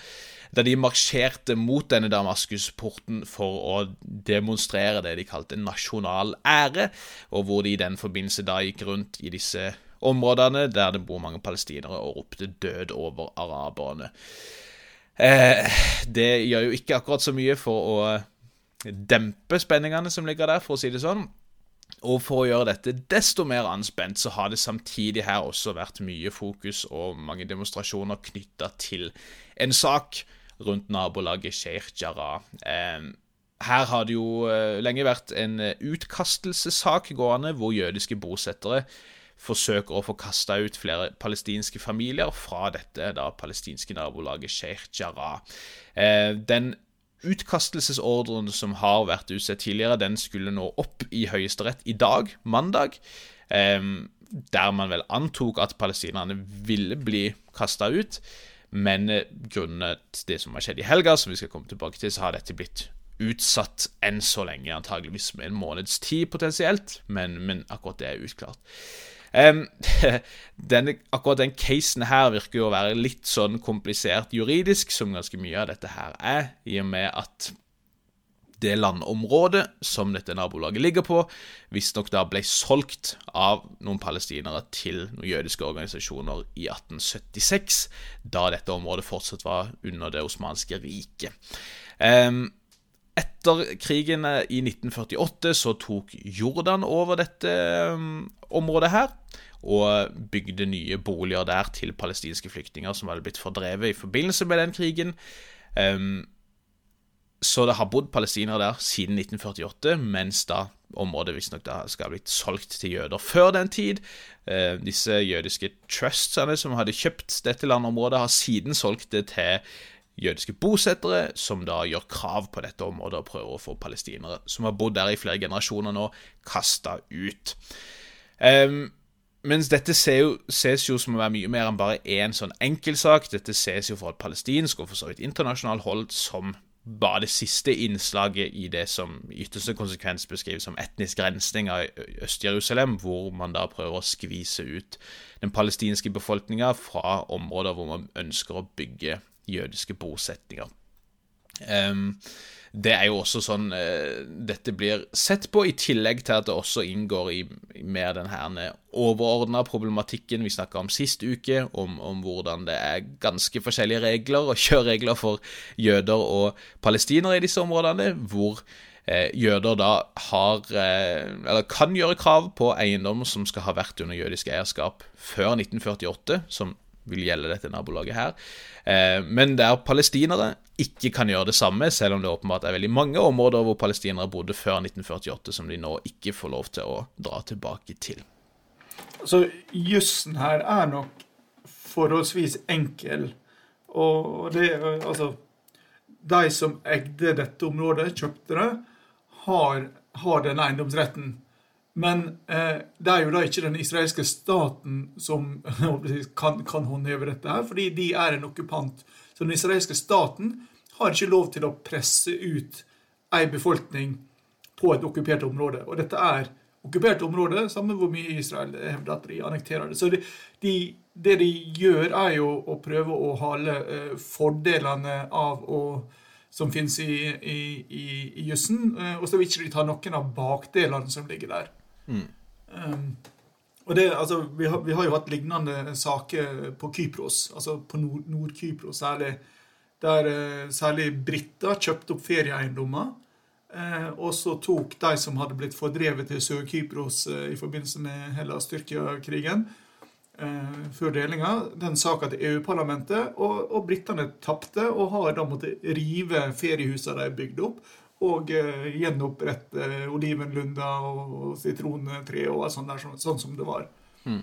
Der de marsjerte mot denne Damaskusporten for å demonstrere det de kalte nasjonal ære, og hvor de i den forbindelse da gikk rundt i disse områdene der det bor mange palestinere, og ropte 'død over araberne'. Eh, det gjør jo ikke akkurat så mye for å dempe spenningene som ligger der, for å si det sånn. Og for å gjøre dette desto mer anspent, så har det samtidig her også vært mye fokus og mange demonstrasjoner knytta til en sak rundt nabolaget Sheikh Jarrah. Her har det jo eh, lenge vært en utkastelsessak gående, hvor jødiske bosettere forsøker å få kasta ut flere palestinske familier fra dette da palestinske nabolaget Sheikh Jarrah. Eh, den utkastelsesordren som har vært utstedt tidligere, den skulle nå opp i Høyesterett i dag, mandag. Eh, der man vel antok at palestinerne ville bli kasta ut. Men eh, grunnet det som har skjedd i helga, som vi skal komme tilbake til, så har dette blitt utsatt enn så lenge, antageligvis med en måneds tid potensielt, men, men akkurat det er utklart. Um, (laughs) den, akkurat den casen her virker jo å være litt sånn komplisert juridisk, som ganske mye av dette her er, i og med at det landområdet som dette nabolaget ligger på, visstnok da ble solgt av noen palestinere til noen jødiske organisasjoner i 1876, da dette området fortsatt var under det osmanske riket. Um, etter krigen i 1948 så tok Jordan over dette um, området her, og bygde nye boliger der til palestinske flyktninger som hadde blitt fordrevet i forbindelse med den krigen. Um, så det har bodd palestinere der siden 1948, mens da området visstnok skal ha blitt solgt til jøder før den tid. Uh, disse jødiske trustsene som hadde kjøpt dette landområdet, har siden solgt det til jødiske bosettere, som da gjør krav på dette området og prøver å få palestinere som har bodd der i flere generasjoner nå, kasta ut. Um, mens dette jo, ses jo, som å være mye mer enn bare én sånn enkeltsak. Dette ses jo fra et palestinsk og for så vidt internasjonalt hold som bare det siste innslaget i det som i ytterste konsekvens beskrives som etnisk rensning av Øst-Jerusalem, hvor man da prøver å skvise ut den palestinske befolkninga fra områder hvor man ønsker å bygge jødiske bosetninger. Um, det er jo også sånn uh, dette blir sett på, i tillegg til at det også inngår i, i mer den her overordna problematikken vi snakka om sist uke, om, om, hvordan det er ganske forskjellige regler og (laughs) kjøreregler for jøder og palestinere i disse områdene, hvor uh, jøder da har, uh, eller kan gjøre krav på eiendom som skal ha vært under jødisk eierskap før 1948, som vil gjelde dette nabolaget her. Eh, men der palestinere ikke kan gjøre det samme, selv om det åpenbart er veldig mange områder hvor palestinere bodde før 1948 som de nå ikke får lov til å dra tilbake til. Så jussen her er nok forholdsvis enkel. Og det Altså De som eide dette området, kjøpte det, har, har den eiendomsretten. Men eh, det er jo da ikke den israelske staten som (laughs) kan, kan, håndheve dette, her, fordi de er en okkupant. Så den israelske staten har ikke lov til å presse ut ei befolkning på et okkupert område. Og dette er okkupert område, samme hvor mye Israel hevder at de annekterer det. Så de, de, det de gjør, er jo å prøve å hale eh, fordelene av å som finnes i, i, i, i jussen, eh, og så vil ikke de ta noen av bakdelene som ligger der. Mm. Um, og det, altså, vi har, vi har, jo hatt lignende saker på Kypros, altså på Nord-Kypros særlig, der uh, særlig briter kjøpte opp ferieeiendommer. Uh, og så tok de som hadde blitt fordrevet til Sør-Kypros uh, i forbindelse med Hellas-Tyrkia-krigen, før delinga, den saka til EU-parlamentet, og, og britene tapte og har da måttet rive feriehusene de bygde opp, og uh, gjenopprette olivenlunder og sitrontre og sånn, der, sånn, sånn, som det var. Mm.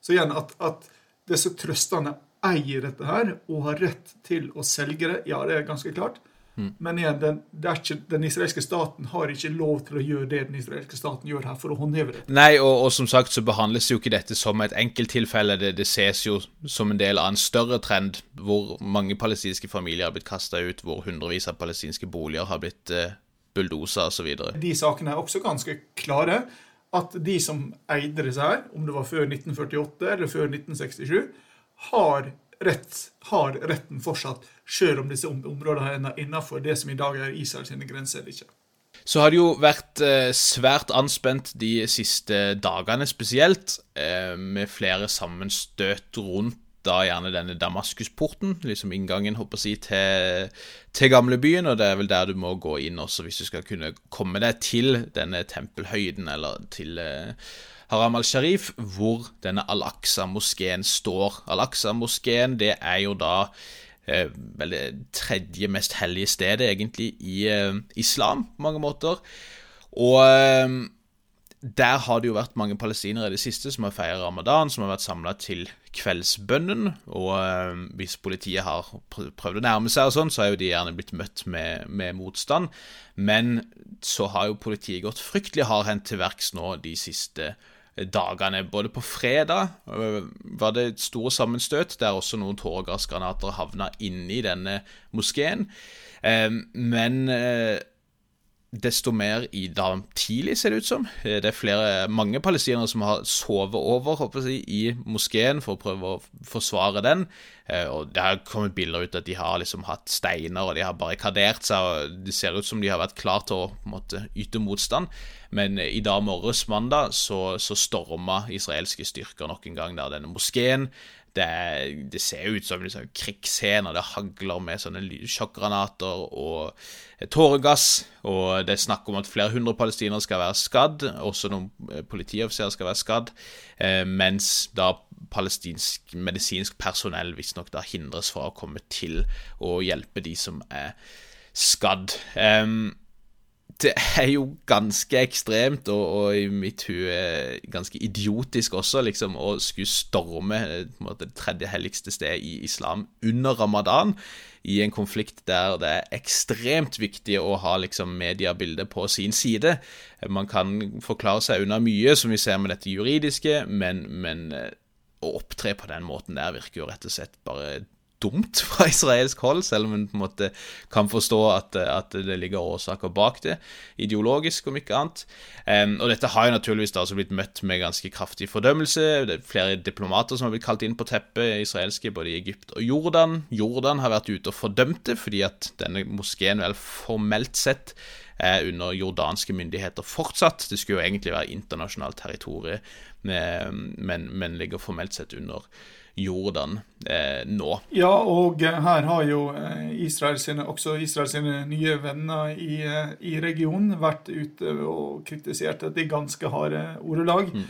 Så igjen, at, at disse trøstene eier dette her og har rett til å selge det, ja, det er ganske klart. Mm. Men igjen, den, ikke, den, israelske staten har ikke lov til å gjøre det den israelske staten gjør her, for å håndheve det. Nei, og, og som sagt så behandles jo ikke dette som et enkelttilfelle. Det, det ses jo som en del av en større trend, hvor mange palestinske familier har blitt kasta ut, hvor hundrevis av palestinske boliger har blitt eh, bulldosa osv. De sakene er også ganske klare. at de som eide disse her, om det var før 1948 eller før 1967, har, rett, har retten fortsatt, selv om disse områdene er innenfor det som i dag er Israels grenser eller ikke. Så har det jo vært eh, svært anspent de siste dagene spesielt, eh, med flere sammenstøt rundt da gjerne denne Damaskusporten, liksom inngangen håper jeg, til, til gamlebyen, og det er vel der du må gå inn også hvis du skal kunne komme deg til denne tempelhøyden, eller til eh, Haram al-Sharif, hvor denne Al-Aqsa-moskeen står. Al-Aqsa-moskeen, det er jo da vel det tredje mest hellige stedet, egentlig, i eh, islam på mange måter. Og eh, der har det jo vært mange palestinere i det siste som har feiret ramadan, som har vært samla til kveldsbønnen. Og hvis politiet har prøvd å nærme seg, og sånn, så har jo de gjerne blitt møtt med, med motstand. Men så har jo politiet gått fryktelig hardhendt til verks nå de siste dagene. Både på fredag øh, var det store sammenstøt, der også noen tåregassgranater havna inni denne moskeen. Eh, men eh, desto mer i dag tidlig, ser det ut som. Eh, det er flere, mange palestinere som har sovet over håper jeg, i moskeen for å prøve å forsvare den. Eh, og Det har kommet bilder ut at de har liksom hatt steiner og de har barrikadert seg. og Det ser ut som de har vært klar til å måte, yte motstand. Men eh, i dag morges, mandag, så, så storma israelske styrker nok en gang der denne moskeen. Det, det, ser ut som liksom, krigsscener. Det hagler med sånne sjokkgranater og tåregass. Og det er snakk om at flere hundre palestinere skal være skadd. Også noen eh, politioffiserer skal være skadd. Eh, mens da palestinsk medisinsk personell visstnok da hindres fra å komme til å hjelpe de som er skadd. Um, det er jo ganske ekstremt, og, og i mitt hue ganske idiotisk også, liksom, å skulle storme eh, måte, det tredje helligste stedet i islam under ramadan, i en konflikt der det er ekstremt viktig å ha liksom, mediebildet på sin side. Man kan forklare seg unna mye, som vi ser med dette juridiske, men, men eh, å opptre på den måten der virker jo rett og slett bare dumt fra israelsk hold, selv om en på en måte kan forstå at, at det ligger årsaker bak det, ideologisk og mye annet. Um, og dette har jo naturligvis da også blitt møtt med ganske kraftig fordømmelse. Det er flere diplomater som har blitt kalt inn på teppet, israelske, både i Egypt og Jordan. Jordan har vært ute og fordømt det, fordi at denne moskeen vel formelt sett er under jordanske myndigheter fortsatt. Det skulle jo egentlig være internasjonalt territorium, men, men ligger formelt sett under Jordan eh, nå. Ja, og eh, her har jo eh, Israel sine, også Israel sine nye venner i, eh, i regionen vært ute og kritisert dette i ganske harde ordelag. Mm.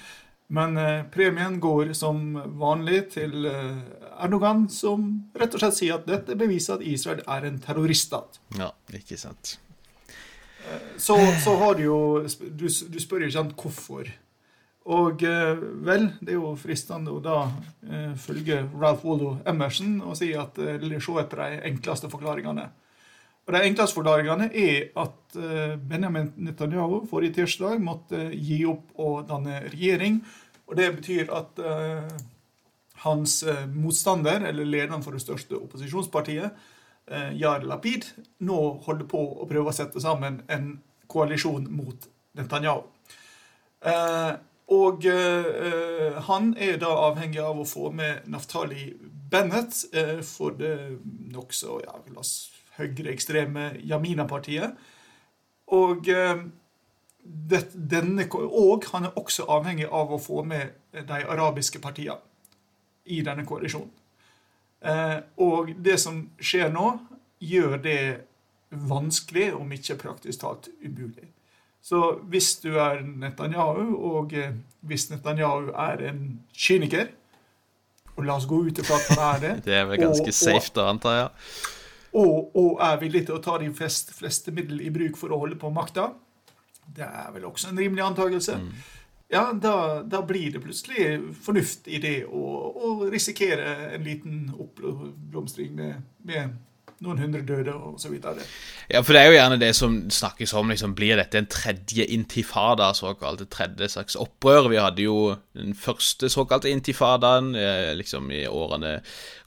Men eh, premien går som vanlig til eh, Erdogan, som rett og slett sier at dette beviser at Israel er en terroriststat. Ja, ikke sant. Så, så har du jo Du, du spør jo ikke sant hvorfor. Og eh, vel, det er jo fristende å da eh, følge Ralph Waldo Emerson og si at eller se etter de enkleste forklaringene. Og De enkleste forklaringene er at eh, Benjamin Netanyahu forrige tirsdag måtte gi opp å danne regjering. Og Det betyr at eh, hans eh, motstander, eller lederen for det største opposisjonspartiet, eh, Yar Lapid, nå holder på å prøve å sette sammen en koalisjon mot Netanyahu. Eh, og uh, han er da avhengig av å få med Naftali Bennett uh, for det nokså ja, høyreekstreme Jamina-partiet. Og, uh, det, denne, og han er også avhengig av å få med de arabiske partiene i denne koalisjonen. og det som skjer nå, gjør det vanskelig, om ikke praktisk talt umulig. Så hvis du er Netanyahu, og eh, hvis Netanyahu er en kyniker Og la oss gå ut ifra at han er det (laughs) Det er vel ganske og, safe, da, antar jeg. Og, og, er villig til å ta de fleste, fleste middel i bruk for å holde på makta. Det er vel også en rimelig antakelse. Mm. Ja, da, da, blir det plutselig fornuft i det å, å risikere en liten oppblomstring med, med noen hundre døde osv. Ja, for det er jo gjerne det som snakkes om. liksom, Blir dette en tredje intifada, såkalt et tredje slags opprør? Vi hadde jo den første såkalte intifadaen eh, liksom i årene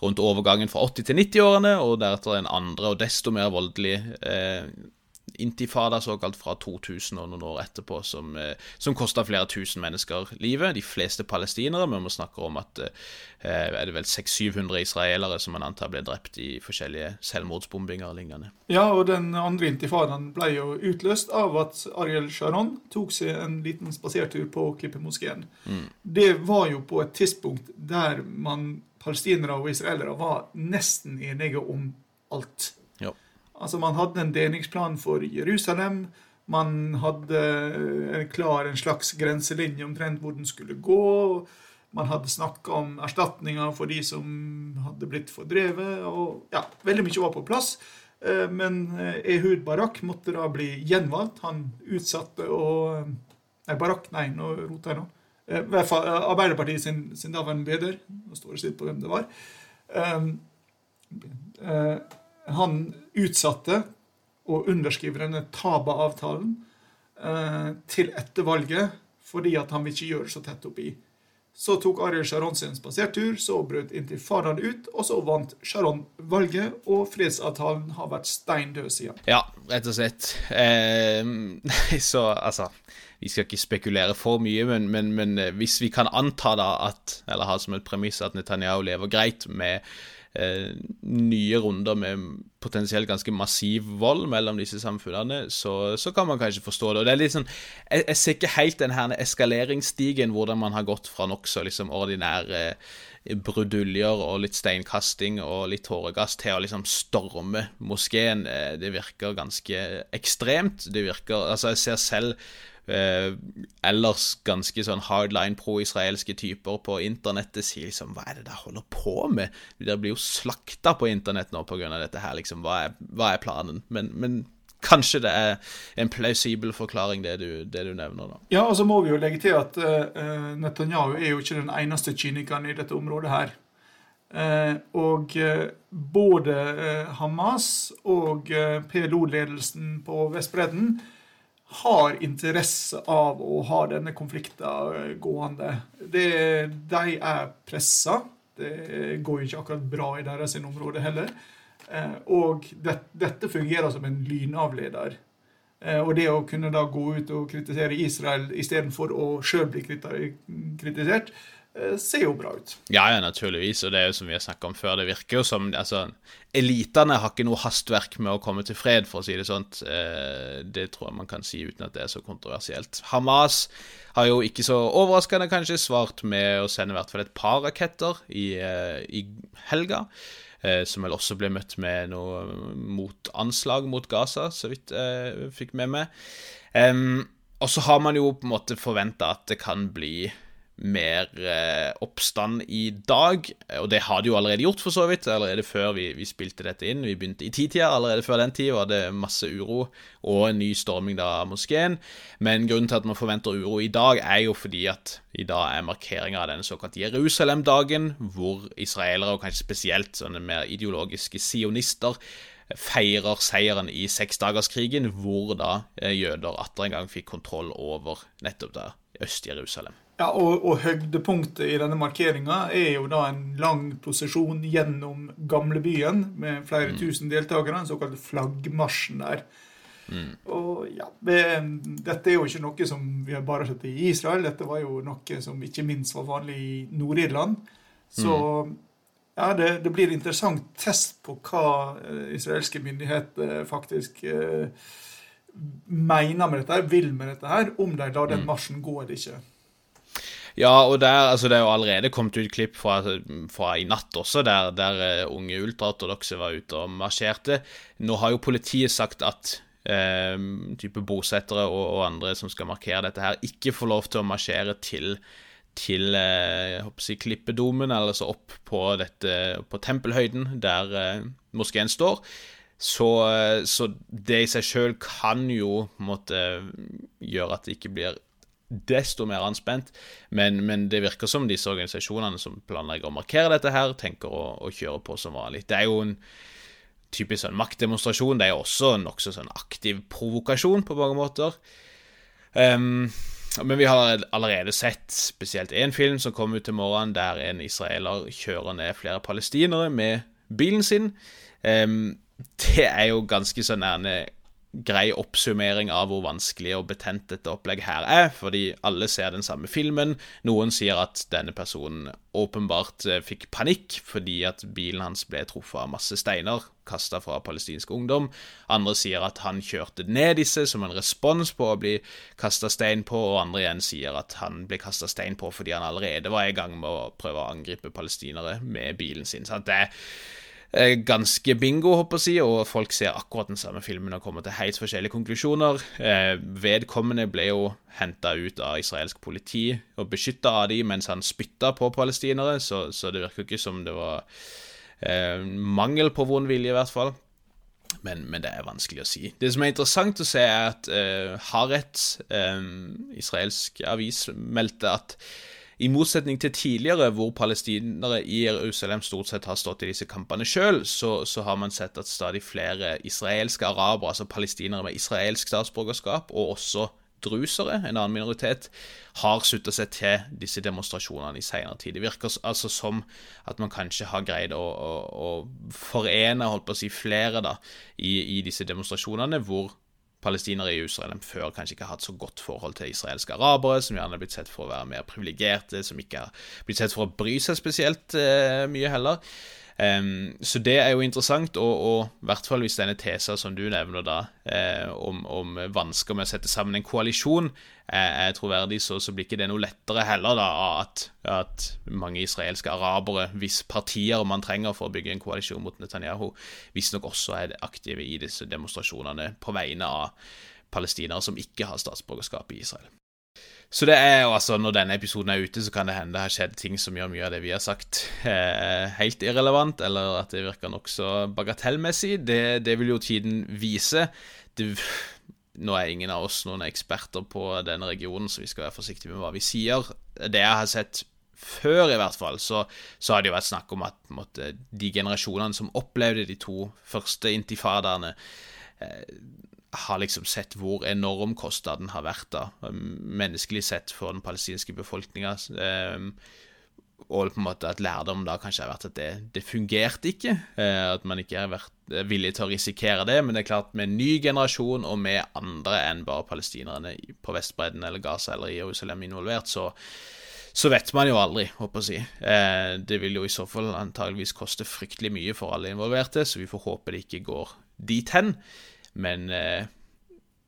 rundt overgangen fra 80- til 90-årene, og deretter en andre og desto mer voldelig eh, intifada såkalt fra 2000 og noen år etterpå, som, eh, som kosta flere tusen mennesker livet. De fleste palestinere, men vi snakker om at eh, er det vel 600-700 israelere som man antar ble drept i forskjellige selvmordsbombinger og lignende. Ja, og den andre intifadaen ble jo utløst av at Ariel Sharon tok seg en liten spasertur på Klippemoskeen. Mm. Det var jo på et tidspunkt der man palestinere og israelere var nesten enige om alt. Altså Man hadde en delingsplan for Jerusalem. Man hadde en klar en slags grenselinje omtrent hvor den skulle gå. Man hadde snakka om erstatninger for de som hadde blitt fordrevet. og ja, Veldig mye var på plass. Eh, men eh, Ehud Barak måtte da bli gjenvalgt. Han utsatte og Nei, Barak, nei, nå roter jeg nå. Eh, I hvert fall Arbeiderpartiet sin, sin daværende leder. Nå står det stilt på hvem det var. Han utsatte underskrive denne Taba-avtalen eh, til etter valget fordi at han vil ikke gjøre det så tett oppi. Så tok Ariel Sharon sin spasertur, så brøt intifadaen ut, og så vant Sharon valget, og fredsavtalen har vært steindød siden. Ja, rett og slett. Eh, (laughs) så altså Vi skal ikke spekulere for mye, men, men, men, hvis vi kan anta da at, eller ha som et premiss at Netanyahu lever greit med eh, nye runder med potensielt ganske massiv vold mellom disse samfunnene, så, så, kan man kanskje forstå det. Og det er litt sånn, Jeg, jeg ser ikke helt den her eskaleringsstigen, hvordan man har gått fra nokså liksom ordinære eh, bruduljer og litt steinkasting og litt tåregass til å liksom storme moskeen. Eh, det virker ganske ekstremt. Det virker Altså, jeg ser selv eh, ellers ganske sånn hardline pro-israelske typer på internettet sier liksom Hva er det dere holder på med? Dere blir jo slakta på internett nå pga. dette her, liksom. Hva er, hva er planen? Men, men, kanskje det er en plausibel forklaring, det du, det du, nevner, da. Ja, og så må vi jo legge til at uh, Netanyahu er jo ikke den eneste kynikeren i dette området her. Uh, og uh, både Hamas og PLO-ledelsen på Vestbredden har interesse av å ha denne konflikten gående. Det, de er pressa. Det går ikke akkurat bra i deres område heller. Eh, og det, dette fungerer som en lynavleder. Eh, og det å kunne da gå ut og kritisere Israel istedenfor å sjøl bli kritisert, Eh, ser jo bra ut. Ja, ja, naturligvis. Og det er jo som vi har snakka om før, det virker jo som altså, Elitene har ikke noe hastverk med å komme til fred, for å si det sånt. Det tror jeg man kan si uten at det er så kontroversielt. Hamas har jo ikke så overraskende kanskje svart med å sende i hvert fall et par raketter i, eh, i helga. Som vel også ble møtt med noe motanslag mot Gaza, så vidt jeg fikk med meg. Og så har man jo på en måte forventa at det kan bli mer eh, oppstand i dag. Og det har det jo allerede gjort, for så vidt. Allerede før vi, vi spilte dette inn. Vi begynte i titida. Allerede før den tid var det masse uro og en ny storming av moskeen. Men grunnen til at man forventer uro i dag, er jo fordi at i dag er markeringa av den såkalte Jerusalem-dagen, hvor israelere, og kanskje spesielt sånne mer ideologiske sionister, feirer seieren i seksdagerskrigen, hvor da eh, jøder atter en gang fikk kontroll over nettopp der Øst-Jerusalem. Ja, og, og, høydepunktet i denne markeringa er jo da en lang prosesjon gjennom gamlebyen med flere mm. tusen deltakere, den såkalte flaggmarsjen der. Mm. Og ja, det, Dette er jo ikke noe som vi har bare sett i Israel, dette var jo noe som ikke minst var vanlig i Nord-Irland. Så mm. ja, det, det, blir en interessant test på hva eh, israelske myndigheter faktisk eh, mener med dette, vil med dette her, om de lar den mm. marsjen gå eller ikke. Ja, og der, altså det er jo allerede kommet ut klipp fra, fra i natt også, der, der uh, unge ultraortodokse var ute og marsjerte. Nå har jo politiet sagt at uh, type bosettere og, og, andre som skal markere dette her, ikke får lov til å marsjere til, til uh, si, klippedomen, altså opp på, dette, på tempelhøyden der moskeen står. Så, så, det i seg sjøl kan jo måtte gjøre at det ikke blir desto mer anspent. Men, men, det virker som disse organisasjonene som planlegger å markere dette her, tenker å, å kjøre på som vanlig. Det er jo en typisk sånn maktdemonstrasjon. Det er jo også nokså sånn aktiv provokasjon på mange måter. Um, men vi har allerede sett spesielt én film som kom ut til morgenen, der en israeler kjører ned flere palestinere med bilen sin. Um, det er jo ganske så nærme grei oppsummering av hvor vanskelig og betent dette opplegget her er, fordi alle ser den samme filmen. Noen sier at denne personen åpenbart eh, fikk panikk fordi at bilen hans ble truffet av masse steiner kasta fra palestinsk ungdom. Andre sier at han kjørte ned disse som en respons på å bli kasta stein på, og andre igjen sier at han ble kasta stein på fordi han allerede var i gang med å prøve å angripe palestinere med bilen sin. Sant? det ganske bingo, håper jeg, og folk ser akkurat den samme filmen og kommer til helt forskjellige konklusjoner. Eh, vedkommende ble jo henta ut av israelsk politi og beskytta av dem mens han spytta på palestinere, så, så, det virker ikke som det var eh, mangel på vond vilje, i hvert fall. Men, men, det er vanskelig å si. Det som er interessant å se, er at eh, Haret, eh, israelsk avis, meldte at i motsetning til tidligere, hvor palestinere i Jerusalem stort sett har stått i disse kampene sjøl, så, så, har man sett at stadig flere israelske arabere, altså palestinere med israelsk statsborgerskap, og også drusere, en annen minoritet, har slutta seg til disse demonstrasjonene i senere tid. Det virker altså som at man kanskje har greid å, å, å forene holdt på å si, flere da, i, i disse demonstrasjonene, hvor palestinere i Jerusalem før kanskje ikke har hatt så godt forhold til israelske arabere, som gjerne har blitt sett for å være mer privilegerte, som ikke har blitt sett for å bry seg spesielt eh, mye heller. Um, så det er jo interessant, og i hvert fall hvis denne tesa som du nevner da, eh, om, om, vansker med å sette sammen en koalisjon, er, er troverdig, så, så, blir ikke det noe lettere heller da, at, at mange israelske arabere, hvis partier man trenger for å bygge en koalisjon mot Netanyahu, visstnok også er aktive i disse demonstrasjonene på vegne av palestinere som ikke har statsborgerskap i Israel. Så det er jo altså, når denne episoden er ute, så kan det hende det har skjedd ting som gjør mye av det vi har sagt, eh, helt irrelevant, eller at det virker nokså bagatellmessig. Det, det, vil jo tiden vise. Det, nå er ingen av oss noen eksperter på denne regionen, så vi skal være forsiktige med hva vi sier. Det jeg har sett før, i hvert fall, så, så har det jo vært snakk om at måtte, de generasjonene som opplevde de to første intifadaene eh, har liksom sett hvor enorm kostnaden har vært, da, menneskelig sett, for den palestinske befolkninga. Um, og på en måte at lærdom da kanskje har vært at det, det fungerte ikke. Uh, at man ikke har vært villig til å risikere det. Men det er klart, med en ny generasjon og med andre enn bare palestinerne på Vestbredden eller Gaza eller Jerusalem involvert, så, så vet man jo aldri, håper jeg å si. Uh, det vil jo i så fall antageligvis koste fryktelig mye for alle involverte, så vi får håpe det ikke går dit hen. Men eh,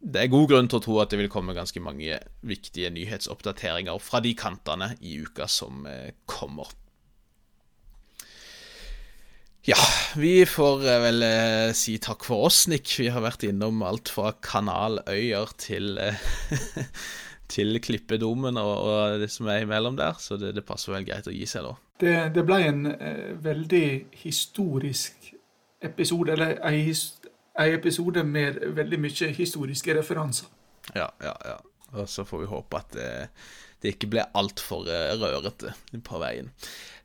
det er god grunn til å tro at det vil komme ganske mange viktige nyhetsoppdateringer fra de kantene i uka som eh, kommer. Ja, vi får eh, vel eh, si takk for oss, Nick. Vi har vært innom alt fra kanaløyer til eh, (laughs) til klippedomen og, og, det som er imellom der, så det, det passer vel greit å gi seg da. Det, det ble en eh, veldig historisk episode, eller ei his en episode med veldig mye historiske referanser. Ja, ja, ja. Og så får vi håpe at eh, det ikke ble altfor eh, rørete på veien.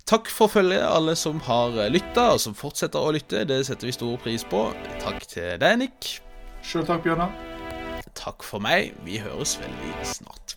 Takk for følget, alle som har eh, lytta, og som fortsetter å lytte. Det setter vi stor pris på. Takk til deg, Nick. Sjøl takk, Bjørnar. Takk for meg. Vi høres veldig snart.